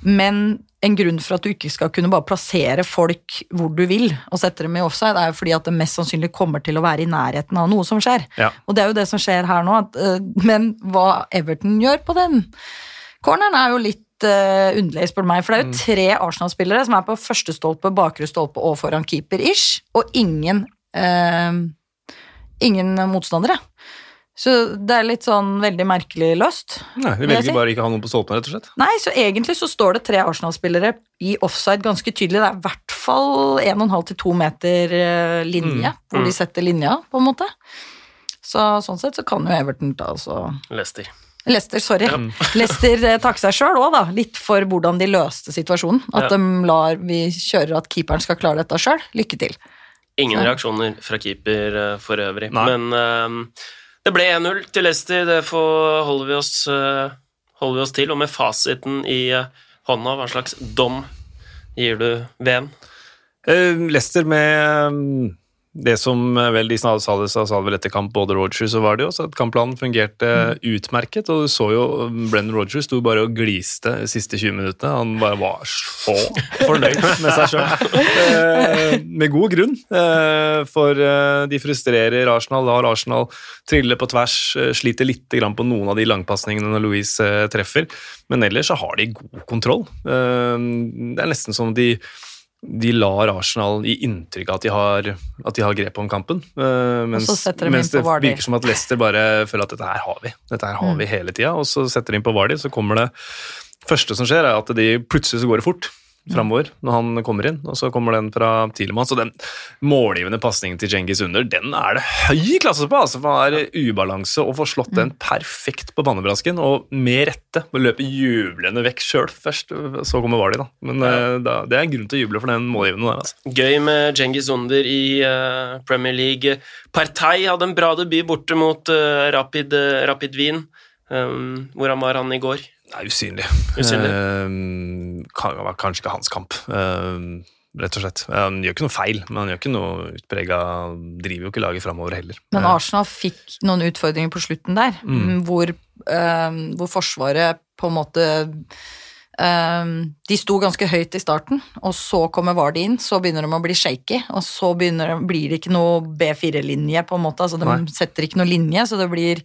men en grunn for at du ikke skal kunne bare plassere folk hvor du vil og sette dem i offside, er jo fordi at det mest sannsynlig kommer til å være i nærheten av noe som skjer. ja. Og det er jo det som skjer her nå. At, eh, men hva Everton gjør på den corneren, er jo litt eh, underlig, spør du meg. For det er jo tre Arsenal-spillere som er på første stolpe, bakre stolpe og foran keeper-ish, og ingen uh, Ingen motstandere. Så det er litt sånn veldig merkelig løst. Nei, Vi velger si? bare ikke å ha noen på stolpen, rett og slett. Nei, så egentlig så står det tre Arsenal-spillere i offside ganske tydelig. Det er i hvert fall 1,5 til 2 meter linje, linje, hvor de setter linja, på en måte. Så sånn sett så kan jo Everton ta altså Leicester. Leicester, sorry. Leicester <laughs> eh, takke seg sjøl òg, da. Litt for hvordan de løste situasjonen. At Ja. de lar vi kjører at keeperen skal klare dette sjøl. Lykke til. Ingen så. reaksjoner fra keeper eh, for øvrig. Nei. Men uh, det ble 1-0 til Leicester. Det får, holder, vi oss, uh, holder vi oss til. Og med fasiten i hånda, hva slags dom gir du VM? Leicester med mm, det som eh, vel de sa, sa det, vel etter kamp, både Rogers og Vardy også, at kampplanen fungerte utmerket. Og du så jo mm, Brennan Rogers sto bare og gliste de siste 20 minuttene. Han bare var så <laughs> fornøyd med seg sjøl. Eh, med god grunn, eh, for eh, de frustrerer Arsenal. Lar Arsenal trille på tvers, eh, sliter litt grann på noen av de langpasningene når Louise eh, treffer. Men ellers så har de god kontroll. Eh, det er nesten som de de lar Arsenal gi inntrykk av at de har, at de har grep om kampen. Uh, mens, de mens på det virker som at Leicester bare føler at dette her har vi. Dette her Mm. har vi hele tida, og så setter de inn på Vardy, så kommer det første som skjer, er at de plutselig så går det fort framover når han kommer inn, og så kommer den fra Tilemann. Så den målgivende pasningen til Cengiz Under, den er det høy klasse på! altså for Han er ubalanse og får slått den perfekt på pannebrasken, og med rette. Og løper jublende vekk sjøl først, så kommer Vali, da. Men ja. da, det er grunn til å juble for den målgivende der, altså. Gøy med Cengiz Under i uh, Premier League. Partey hadde en bra debut borte mot uh, Rapid, uh, Rapid Wien. Um, hvordan var han i går? Det er usynlig. Usynlig. Uh, kanskje ikke hans kamp, uh, rett og slett. Han gjør ikke noe feil, men han gjør ikke noe utprega Driver jo ikke laget framover heller. Men Eh, Arsenal fikk noen utfordringer på slutten der, Mm. hvor, uh, hvor Forsvaret på en måte De sto ganske høyt i starten, og så kommer Vardy inn, så begynner de å bli shaky, og så de- blir det ikke noe B4-linje, på en måte. Altså, de Nei. setter ikke noe linje, så det blir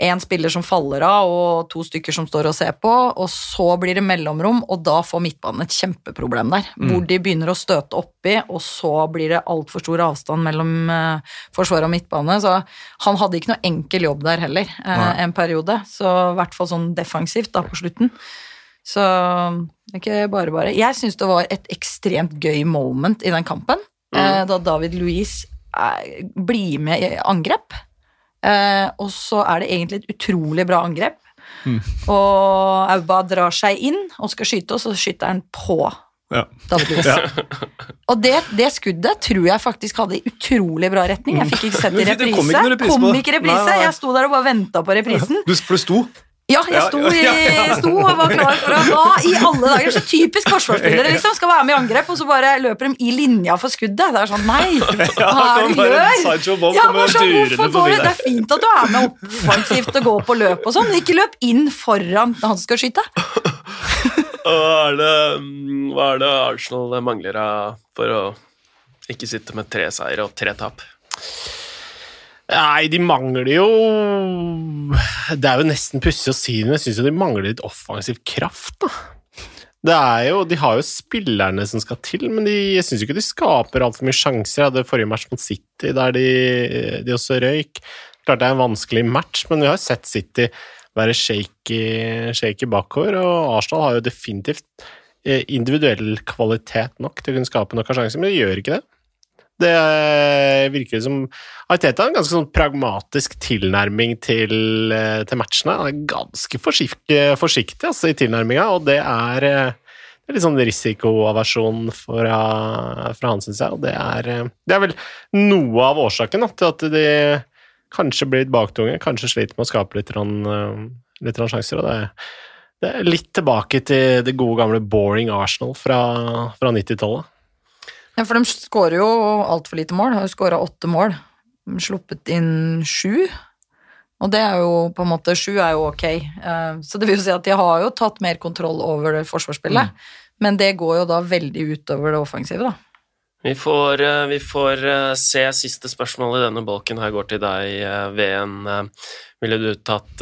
én spiller som faller av, og to stykker som står og ser på, og så blir det mellomrom, og da får midtbanen et kjempeproblem der. Hvor de begynner å støte oppi, og så blir det altfor stor avstand mellom eh, forsvar og midtbane. Så han hadde ikke noe enkel jobb der heller, eh, en periode. Så i hvert fall sånn defensivt da på slutten. Så ikke bare bare. Jeg syns det var et ekstremt gøy moment i den kampen, eh, da David Louise eh, blir med i angrep. Eh, og så er det egentlig et utrolig bra angrep. Og Auba drar seg inn og skal skyte, og så skyter han på Ja. ja. Og det, det skuddet tror jeg faktisk hadde utrolig bra retning. Jeg fikk ikke sett det i reprise. kom ikke reprise Kom ikke reprise. Jeg sto der og bare venta på reprisen. Du, for det sto Ja, jeg sto, i, sto og var klar for å Hva i alle dager? Så typisk forsvarsspillere liksom skal være med i angrep, og så bare løper de i linja for skuddet. Det er sånn, nei, <laughs> hva er det du gjør? Ja, bare sånn, det? det er fint at du er med offensivt og går på løp og sånn, men ikke løp inn foran han som skal skyte. <laughs> Er det, mm, hva er det Arsenal mangler for å ikke sitte med tre seire og tre tap? Nei, de mangler jo Det er jo nesten pussig å si det, men jeg syns jo de mangler litt offensiv kraft, da. Det er jo, De har jo spillerne som skal til, men de, jeg syns ikke de skaper altfor mye sjanser. Jeg hadde forrige match mot City, der de, de også røyk. Klart det er en vanskelig match, men vi har sett City være shaky, shaky bakover, og Arsenal har jo definitivt eh, individuell kvalitet nok til å kunne skape noen sjanser, men de gjør ikke det. Det eh, virker som Arteta har en ganske sånn pragmatisk tilnærming til, eh, til matchene. Han er ganske forsiktig, forsiktig altså, i tilnærminga, og det er, eh, det er litt sånn risikoaversjon fra, fra han, syns jeg. Og det er, det er vel noe av årsaken da, til at de kanskje blir litt baktunge, kanskje sliter med å skape litt, litt sjanser. og det er, litt tilbake til det gode, gamle boring Arsenal fra, fra 90-tallet. Ja, for de skårer jo altfor lite mål. Har jo skåra åtte mål. de Sluppet inn sju. Og det er jo på en måte Sju er jo ok. Eh, så det vil jo si at de har jo tatt mer kontroll over det forsvarsspillet. Mm. Men det går jo da veldig utover det offensive, da. Vi får, eh, vi får, eh, se siste spørsmål i denne bolken. Her går til deg, VN. Ville du tatt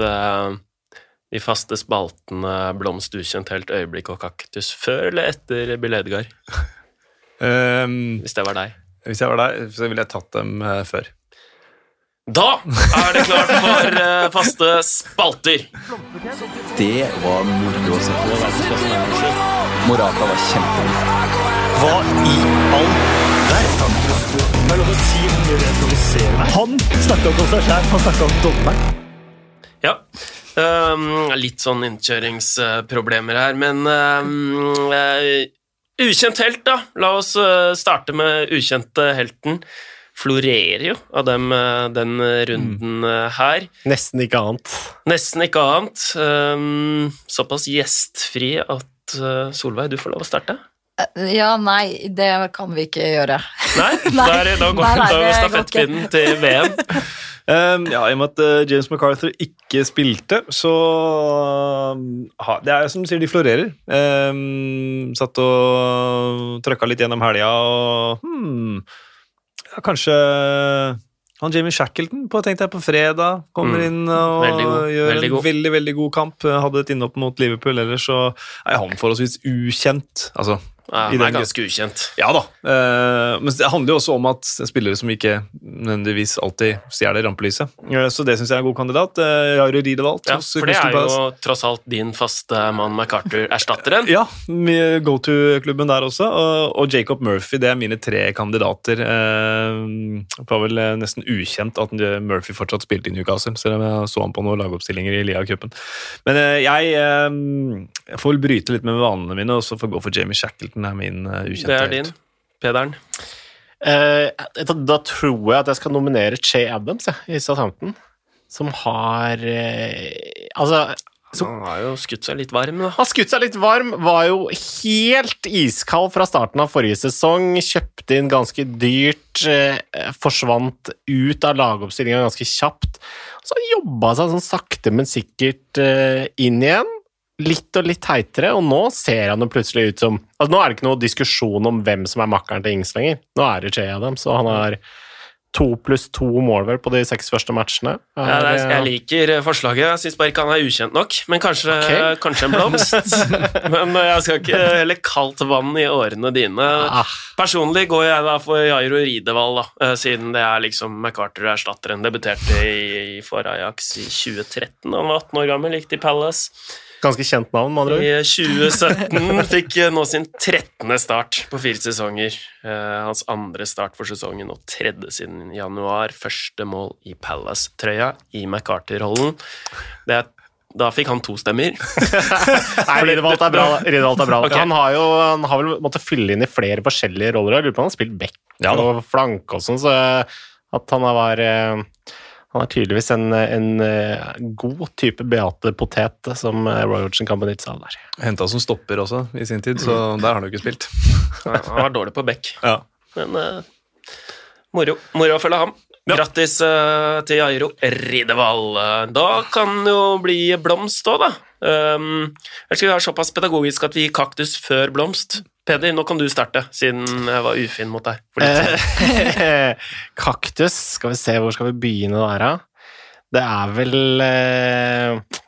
de faste spaltene Blomst, ukjent helt, øyeblikk og kaktus før eller etter Bill Edgar? <laughs> Um, hvis det var deg? Hvis jeg var deg, så ville jeg tatt dem uh, før. Da er det klart for uh, faste spalter. Det var moro å se på. Morata var kjempegod. Hva i all verden? Er. Han snakka ikke om seg sjæl, han snakka om dommeren. Ja. Um, litt sånn innkjøringsproblemer her, men um, Ukjent helt, da. La oss eh, starte med ukjente helten. Florerer jo av dem eh, den runden mm. her. Nesten ikke annet. Nesten ikke annet. Um, såpass gjestfri at Solveig, du får lov å starte. Ja, nei, det kan vi ikke gjøre. Nei? <laughs> nei. Der, da går, nei, stafettpinnen til VM. <laughs> Um, ja, I og med at uh, James MacArthur ikke spilte, så uh, Det er som du sier, de florerer. Um, satt og trøkka litt gjennom helga og hmm, ja, Kanskje han Jamie Shackleton på, tenkte jeg på fredag. Kommer mm. inn og veldig gjør veldig en god. veldig veldig god kamp. Hadde et innhopp mot Liverpool, ellers så er han forholdsvis ukjent. Altså, ja, han er ganske ukjent. Ja da. Uh, men det handler jo også om at spillere som ikke nødvendigvis alltid stjeler rampelyset. Uh, så det syns jeg er en god kandidat. Uh, Jairo Riedewald. Ja, for det er jo tross alt din faste mann MacArthur-erstatteren. ja, go to-klubben der også. Og, Jacob Murphy, det er mine tre kandidater. Det var vel nesten ukjent at Murphy fortsatt spilte i Newcastle, selv om jeg så han på noen lagoppstillinger i Lia-cupen. Men jeg, jeg får vel bryte litt med vanene mine og så får gå for Jamie Shackleton Everton er min uh, ukjente Det er din. Pederen? Uh, da tror jeg at jeg skal nominere Che Adams ja, i Southampton, som har uh, Altså så, han har jo skutt seg litt varm, da. Han har skutt seg litt varm, var jo helt iskald fra starten av forrige sesong. Kjøpte inn ganske dyrt, eh, forsvant ut av lagoppstillinga ganske kjapt. Så jobba seg sånn sakte, men sikkert eh, inn igjen litt og litt heitere, og nå ser han jo plutselig ut som altså Nå er det ikke noe diskusjon om hvem som er makkeren til Ings lenger. Nå er det Jay Adams, og han har to pluss to mål vel på de seks første matchene. Ja, er, jeg liker forslaget. Jeg syns bare ikke han er ukjent nok. Men kanskje, okay. kanskje en blomst. <laughs> men jeg skal ikke helle kaldt vann i årene dine. Ah. Personlig går jeg da for Jairo Ridevall, da, eh, siden det er liksom McCarter-erstatteren. Debuterte i, for Ajax i 2013. Han var 18 år gammel, gikk til Palace. Ganske kjent navn, med andre ord. I 2017 fikk nå sin 13. start på fire sesonger. Eh, hans andre start for sesongen og tredje siden januar. Første mål i Palace-trøya i McArthur-rollen. Da fikk han to stemmer. <laughs> Nei, Ridderwald er bra. Ridderwald er bra. Okay. Han, har jo, han har vel måttet fylle inn i flere forskjellige roller. Jeg lurer på om han har spilt back ja, og flanke og sånn, så at han har vært eh, han er tydeligvis en, en uh, god type Beate Potet som uh, Roy Hodgson kan benytte seg av der. Henta som stopper også i sin tid, så mm. der har han jo ikke spilt. <laughs> han var dårlig på bekk, ja. men uh, moro. Moro å følge ham. Ja. Grattis uh, til Jairo Ridevall. Da kan det jo bli blomst òg, da. Um, eller skal vi være såpass pedagogisk at vi gir kaktus før blomst? Peder, nå kan du starte, siden jeg var ufin mot deg. Eh, <laughs> Kaktus, skal vi se, hvor skal vi begynne der, da? Det er vel eh...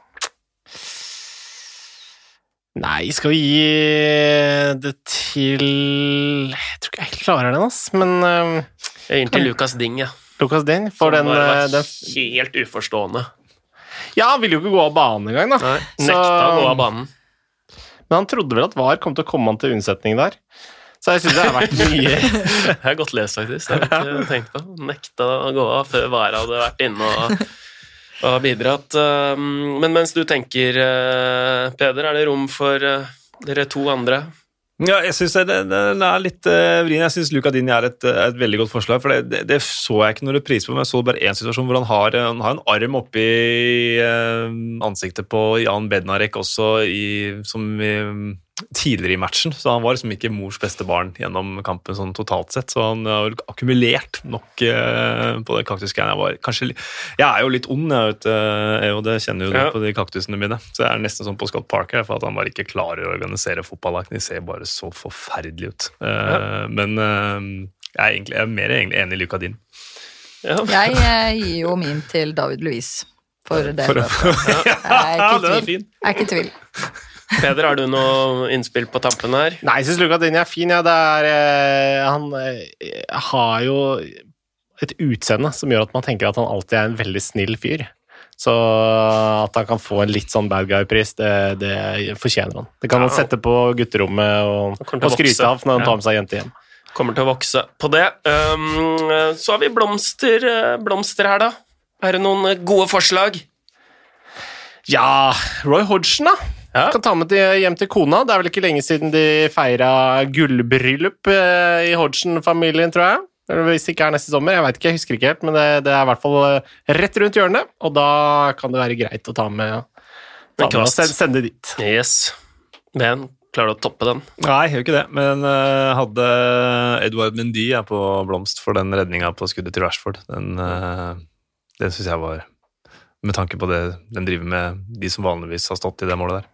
Nei, skal vi gi det til Jeg tror ikke jeg klarer den, ass, men eh, Jeg gir den til Lukas Ding, jeg. Lukas Ding, for den, eh, var den helt uforstående. Ja, han ville jo ikke gå av banen engang, da. Nei, Så- Nekta å gå av banen. Men han trodde vel at VAR kom til å komme han til unnsetning der. Så jeg syns det har vært mye <laughs> Det er godt lest, faktisk. Det har jeg ikke tenkt på. Nekta å gå av før VAR hadde vært inne og, og bidratt. Um, Men mens du tenker, eh, Peder, er det rom for eh, dere to andre? Ja, jeg syns den er litt uh, vrien. Jeg syns Luca Dini er et, eh, et veldig godt forslag. for det, det, det så jeg ikke noe repris på, men jeg så bare én situasjon hvor han har, han har en arm oppi uh, ansiktet på Jan Bednarek også i, som i, tidligere i matchen. Så han var liksom ikke mors beste barn gjennom kampen sånn totalt sett. Så han har akkumulert nok eh, på det kaktusgreiene. Jeg var kanskje Jeg er jo litt ond, jeg vet eh, og det kjenner jo du Ja. på de kaktusene mine. Så jeg er nesten sånn på Scott Parker, for at han bare ikke klarer å organisere fotballag. De ser bare så forferdelig ut. Eh, Men eh, jeg er, egentlig, jeg er mer egentlig enig i Luca Din. Ja. Jeg eh, gir jo min til David Louise for det. For for. <laughs> Jeg er Ja, er. Jeg er ikke i tvil. Peder, har du noe innspill på tampen her? Nei, jeg syns Luka Dini er fin. Ja. Det er, eh, han eh, har jo et utseende som gjør at man tenker at han alltid er en veldig snill fyr. Så at han kan få en litt sånn bad guy-pris, det, det fortjener han. Det kan Ja. han sette på gutterommet og, og skryte av når han tar med seg jente hjem. Kommer til å vokse på det. Um, så har vi blomster, eh, blomster her, da. Er det noen gode forslag? Ja, Roy Hodgson, da. Ja. Kan ta med til, hjem til kona. Det er vel ikke lenge siden de feira gullbryllup eh, i Hodgson-familien, tror jeg. Eller hvis det ikke er neste sommer. Jeg vet ikke, jeg husker ikke helt, men det, det er i hvert fall eh, rett rundt hjørnet, og da kan det være greit å ta med, ta med og sende, sende dit. Yes. Men klarer du å toppe den? Nei, jeg gjør ikke det. Men uh, hadde Edward Mendy er på blomst for den redninga på skuddet til Rashford. Den, uh, den syns jeg var Med tanke på det den driver med, de som vanligvis har stått i det målet der.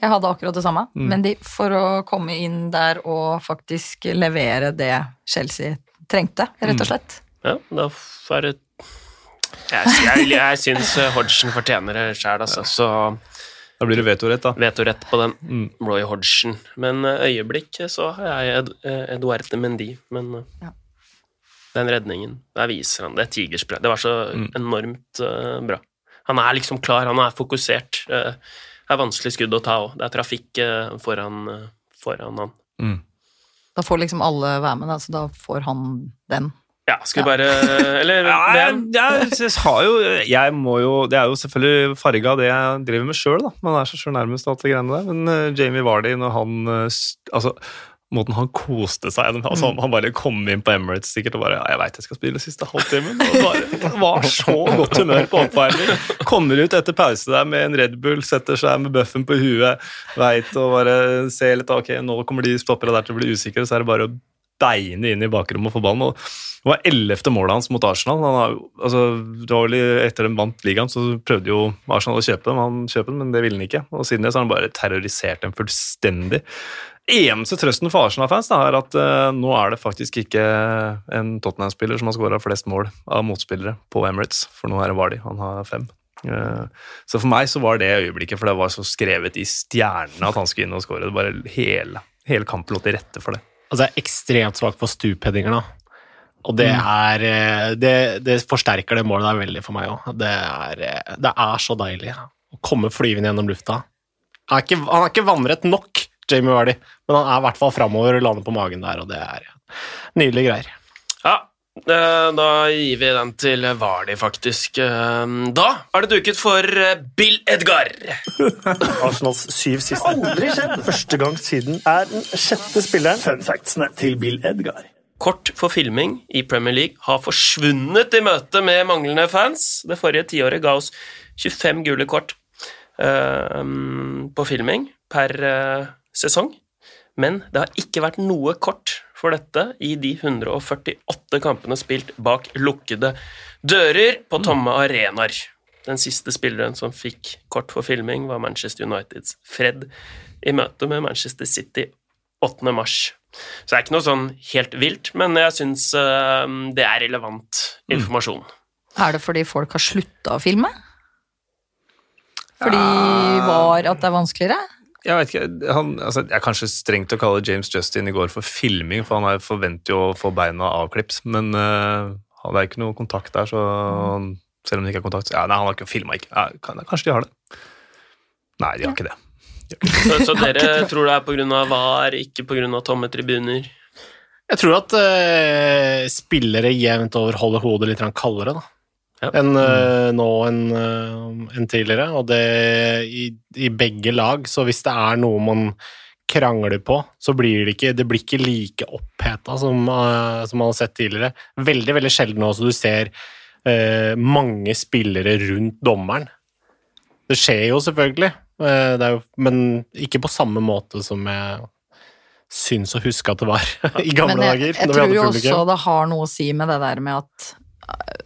Jeg hadde akkurat det samme, Mm. men de, for å komme inn der og faktisk levere det Chelsea trengte, rett Mm. og slett. Ja, da er det Jeg, jeg, jeg syns Hodgson fortjener det sjæl, altså. Så Da blir det vetorett, da. vetorett på den. Mm. Roy Hodgson. Men eh, øyeblikk så har jeg Ed, eh, Mendy, men eh, Ja. den redningen, der viser han det. Tigerspray. Det var så Mm. enormt uh, bra. Han er liksom klar, han er fokusert. det er vanskelig skudd å ta òg. Det er trafikk eh, foran, eh, foran han. Mm. Da får liksom alle være med, da, så da får han den. Ja, skal vi bare Eller <laughs> Ja, jeg, jeg, har jo Jeg må jo Det er jo selvfølgelig farga det jeg driver med sjøl, da. Man er så sjøl nærmest alt det greiene der. Men eh, Jamie Vardy, når han eh, st- Altså, måten han koste seg altså, Han bare kom inn på Emirates sikkert og bare 'Jeg veit jeg skal spille siste halvtimen.' Og bare var så godt humør på oppvarming. Kommer ut etter pause der med en Red Bull, setter seg med buffen på huet, veit og bare ser litt Ok, nå kommer de stoppere der til å bli usikre, så er det bare å beine inn i bakrommet få ballen. Og det var ellevte målet hans mot Arsenal. Han har, altså, det var vel Etter den vant ligaen, så prøvde jo Arsenal å kjøpe dem, han kjøpe dem, men det ville han ikke. Og siden det så har han bare terrorisert dem fullstendig. Eneste trøsten for Arsenal-fans er at uh, nå er det faktisk ikke en Tottenham-spiller som har skåra flest mål av motspillere på Emirates, for nå er det Vardi. Han har fem. Eh, så for meg så var det øyeblikket, for det var så skrevet i stjernene at han skulle inn og skåre. Det bare hele, hele kampen lå til rette for det. Altså, jeg er ekstremt svak for stupheadinger, da. Og det Mm. er eh, det, det forsterker det målet der veldig for meg òg. Det, eh, det er så deilig å komme flyvende gjennom lufta. Han er ikke, han er ikke vannrett nok, Jamie Vardy, men han er i hvert fall framover og lander på magen der, og det er nydelige greier. Ja, eh, da gir vi den til Vardi, faktisk. Eh, Da er det duket for eh, Bill Edgar. <laughs> Arsenals syv siste. Aldri skjedd! Første gang siden er den sjette spilleren. Fun factsene til Bill Edgar. Kort for filming i Premier League har forsvunnet i møte med manglende fans. Det forrige tiåret ga oss 25 gule kort uh, på filming per eh, sesong. Men det har ikke vært noe kort for dette i de 148 kampene spilt bak lukkede dører på tomme arenaer. Den siste spilleren som fikk kort for filming, var Manchester Uniteds Fred i møte med Manchester City 8. mars. Så det er ikke noe sånn helt vilt, men jeg syns eh, det er relevant informasjon. Er det fordi folk har slutta å filme? Fordi var at det er vanskeligere? Jeg vet ikke, han, altså, Jeg er kanskje strengt å kalle James Justin i går for filming, for han er- forventer jo å få beina avklips, men uh, det er ikke noe kontakt der, så selv om det ikke er kontakt ja, Nei, han har ikke filma, ikke. Ja, kanskje de har det. Nei, de har ikke det. Så, så dere tror det er pga. VAR, ikke pga. tomme tribuner? Jeg tror at uh, spillere jevnt over holder hodet litt kaldere da. Ja. enn uh, nå enn uh, en tidligere. Og det i, i begge lag, så hvis det er noe man krangler på, så blir det ikke, det blir ikke like oppheta som, uh, som man har sett tidligere. Veldig, veldig sjelden også du ser eh, mange spillere rundt dommeren. Det skjer jo selvfølgelig, eh, det er jo, men ikke på samme måte som jeg syns å huske at det var <laughs> i gamle Men jeg, dager. jeg tror jo også det har noe å si med det der med at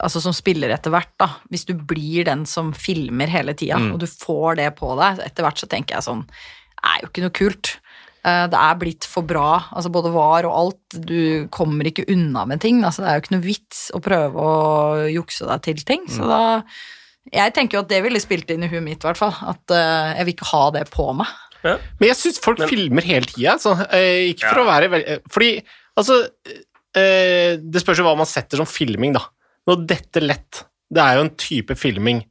Altså som spiller etter hvert, da. Hvis du blir den som filmer hele tida, Mm. og du får det på deg, etter hvert så tenker jeg sånn Det er jo ikke noe kult. Eh, Det er blitt for bra, altså både var og alt. Du kommer ikke unna med ting. Altså det er jo ikke noe vits å prøve å jukse deg til ting. Mm. Så da Jeg tenker jo at det ville spilt inn i huet mitt, i hvert fall. At uh, jeg vil ikke ha det på meg. Men jeg syns folk Men- filmer hele tida, altså. Eh, ikke for Ja. å være veldig Fordi, altså eh, Det spørs jo hva man setter som filming, da. Nå, dette lett, det er jo en type filming.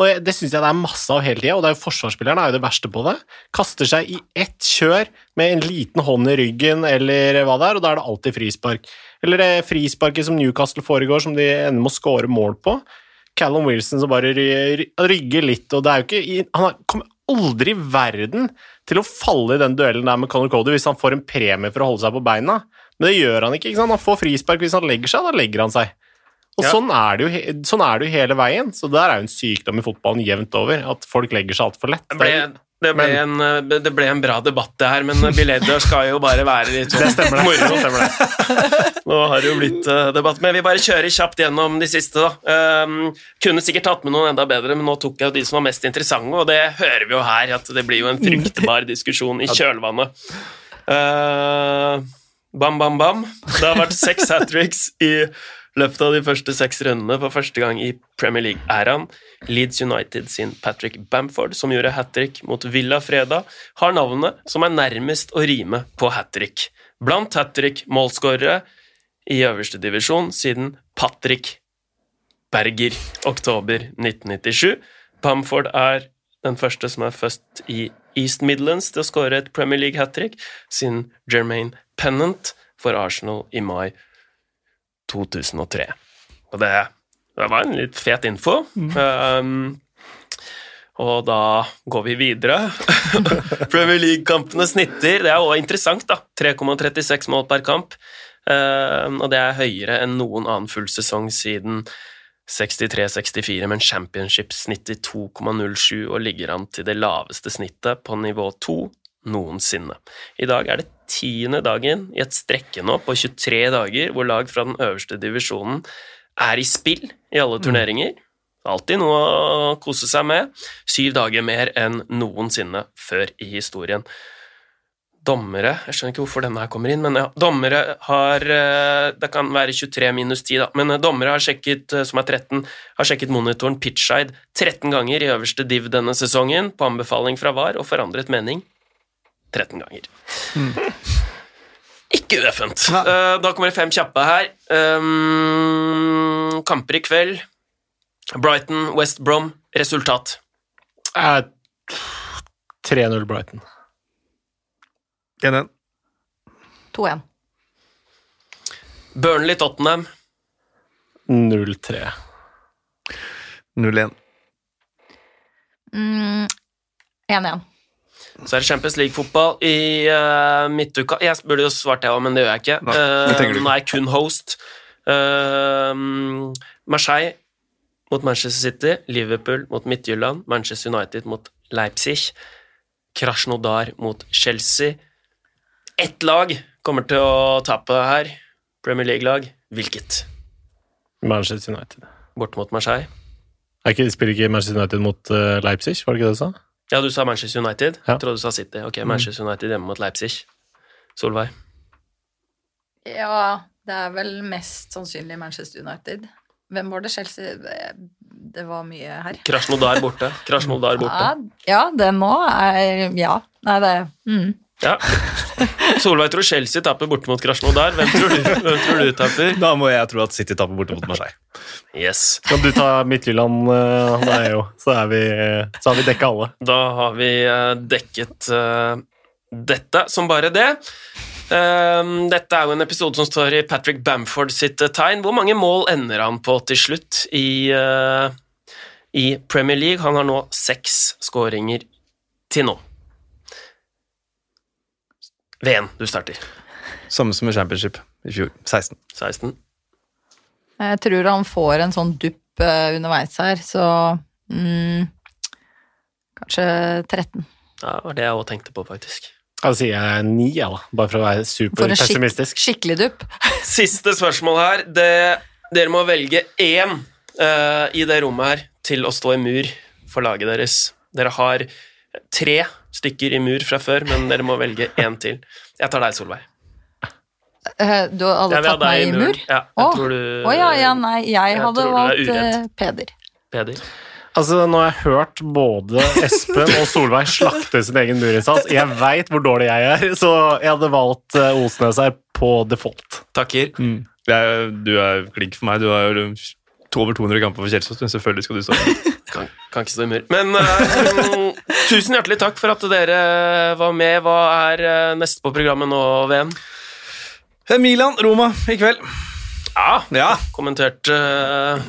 Og det syns jeg det er masse av hele tida, og det er jo forsvarsspilleren er jo det verste på det. Kaster seg i ett kjør med en liten hånd i ryggen eller hva det er, og da er det alltid frispark. Eller det frisparket som Newcastle foregår, som de ender med å score mål på. Callum Wilson som bare ry- ry- rygger litt, og det er jo ikke Han kommer aldri i verden til å falle i den duellen der med Conor Cody hvis han får en premie for å holde seg på beina. Men det gjør han ikke. ikke sant? Han får frispark hvis han legger seg, da legger han seg. Og Ja. sånn, er det jo, sånn er det jo hele veien. Så der er jo en sykdom i fotballen jevnt over, at folk legger seg altfor lett. Det ble, det, ble en, eh, det ble en bra debatt, det her, men Bileder skal jo bare være litt sånn Det stemmer det. moro. Det stemmer det. <laughs> Nå har det jo blitt eh, debatt, men vi bare kjører kjapt gjennom de siste. da. Um, kunne sikkert tatt med noen enda bedre, men nå tok jeg de som var mest interessante, og det hører vi jo her, at det blir jo en fruktbar diskusjon i kjølvannet. Uh, bam, bam, bam. Det har vært seks hat tricks i løpet av de første seks rundene for første gang i Premier League-æraen. Leeds United sin Patrick Bamford, som gjorde hat trick mot Villa fredag, har navnet som er nærmest å rime på hat trick. Blant hat trick-målskårere i øverste divisjon siden Patrick Berger, oktober 1997. Bamford er den første som er født i East Midlands til å skåre et Premier League hat trick, siden Jermaine Pennant for Arsenal i mai 2003. Og det, det var en litt fet info. Um, og da går vi videre. <laughs> Premier League-kampene snitter. Det er også interessant, da. 3,36 mål per kamp. Um, og det er høyere enn noen annen full sesong siden 63-64, men championship snitter 2,07 og ligger an til det laveste snittet på nivå 2 noensinne. I dag er det tiende dagen i et strekke nå på 23 dager hvor lag fra den øverste divisjonen er i spill i alle turneringer. Alltid noe å kose seg med. Syv dager mer enn noensinne før i historien. Dommere Jeg skjønner ikke hvorfor denne her kommer inn, men ja, dommere har eh, Det kan være 23 minus 10, da, men eh, dommere har sjekket, eh, som er 13, har sjekket monitoren pitchside 13 ganger i øverste div denne sesongen, på anbefaling fra VAR, og forandret mening 13 ganger. <laughs> Ikke ueffent. Eh, da kommer det fem kjappe her. Um, kamper i kveld. Brighton, West Brom. Resultat. Eh, 3-0 Brighton. 1-1. 2-1. Burnley, Tottenham. 0-3. 0-1. Mm, 1-1. Så er det Champions League-fotball i uh, midtuka. Jeg burde jo svart det òg, men det gjør jeg ikke. Nei, Uh, nå er jeg kun host. Uh, Marseille mot Manchester City, Liverpool mot Midtjylland, Manchester United mot Leipzig, Krasjnodar mot Chelsea. Ett lag kommer til å tape her. Premier League-lag. Hvilket? Manchester United. Bort mot Marseille. Er ikke, spiller ikke Manchester United mot Leipzig, var det ikke det du sa? Ja, du sa Manchester United. Ja. Jeg trodde du sa City. Ok, Manchester United hjemme mot Leipzig. Solveig? Ja, det er vel mest sannsynlig Manchester United. Hvem var det Chelsea Det var mye her. Krasjnodar borte. Krasjnodar borte. Ja, ja det nå er Ja. Nei, det mm. Ja. Solveig tror Chelsea taper borte mot Krasjnodar. Hvem tror du, hvem tror du taper? Da må jeg tro at City taper borte mot Marseille. Yes. Kan du ta Midtjylland, eh, det er jo, så, er vi, så har vi dekka alle. Da har vi eh, dekket uh, dette som bare det. Um, dette er jo en episode som står i Patrick Bamford sitt eh, tegn. Hvor mange mål ender han på til slutt i, uh, i Premier League? Han har nå seks skåringer til nå. Ven, du starter. Samme som i Championship i fjor. 16. 16. Jeg tror han får en sånn dupp eh, underveis her, så mm, Kanskje 13. Ja, det var det jeg òg tenkte på, faktisk. Da sier jeg ni, ja, da. Bare for å være For en skikkelig dupp. <laughs> Siste spørsmål her. Det, dere må velge én uh, i det rommet her til å stå i mur for laget deres. Dere har tre stykker i mur fra før, men dere må velge én til. Jeg tar deg, Solveig. Eh, Du har alle Jeg tatt meg i mur? Ja, jeg oh. tror du Å ja, ja, nei, jeg, jeg hadde valgt eh, Peder. Peder. Altså, Nå har jeg hørt både Espen og Solveig slakte sin egen murinnsats. Jeg veit hvor dårlig jeg er, så jeg hadde valgt eh, Osnes her på default. Takker. Mm. er, du er klink for meg. Du har jo to over 200 kamper for Kjelsås, men selvfølgelig skal du stå i. <laughs> Kan, kan ikke stå i mur. Men uh, <laughs> tusen hjertelig takk for at dere var med. Hva er uh, neste på programmet nå, Ven? Milan, Roma i kveld. Ja, Ja. kommenterte uh,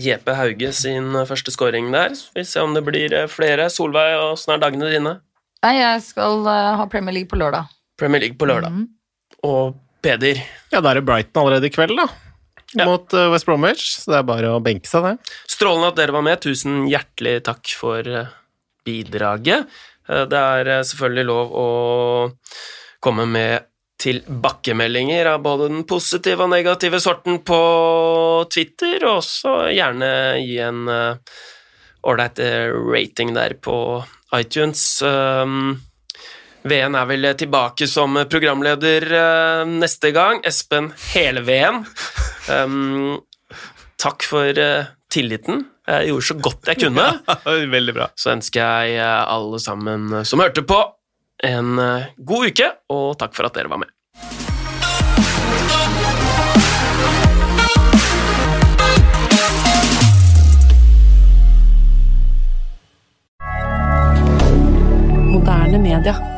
JP Hauge sin eh, første scoring der. Så vi ser om det blir eh, flere. Solveig, åssen er dagene dine? Nei, jeg skal eh, ha Premier League på lørdag. Premier League på lørdag. Mhm. Og Peder. Ja, da er det Brighton allerede i kveld, da. Ja. Mot eh, West Bromwich, så det er bare å benke seg, det. Strålende at dere var med. Tusen hjertelig takk for eh, bidraget. Eh, Det er selvfølgelig lov å komme med tilbakemeldinger av både den positive og negative sorten på Twitter, og også gjerne gi en ålreit rating der på iTunes. Veen er vel tilbake som programleder neste gang. Espen Hele-Veen. Um, takk for uh, tilliten. Jeg gjorde så godt jeg kunne. <laughs> Veldig bra. Så ønsker jeg eh, alle sammen eh, som hørte på, en god uke, og takk for at dere var med. Moderne media.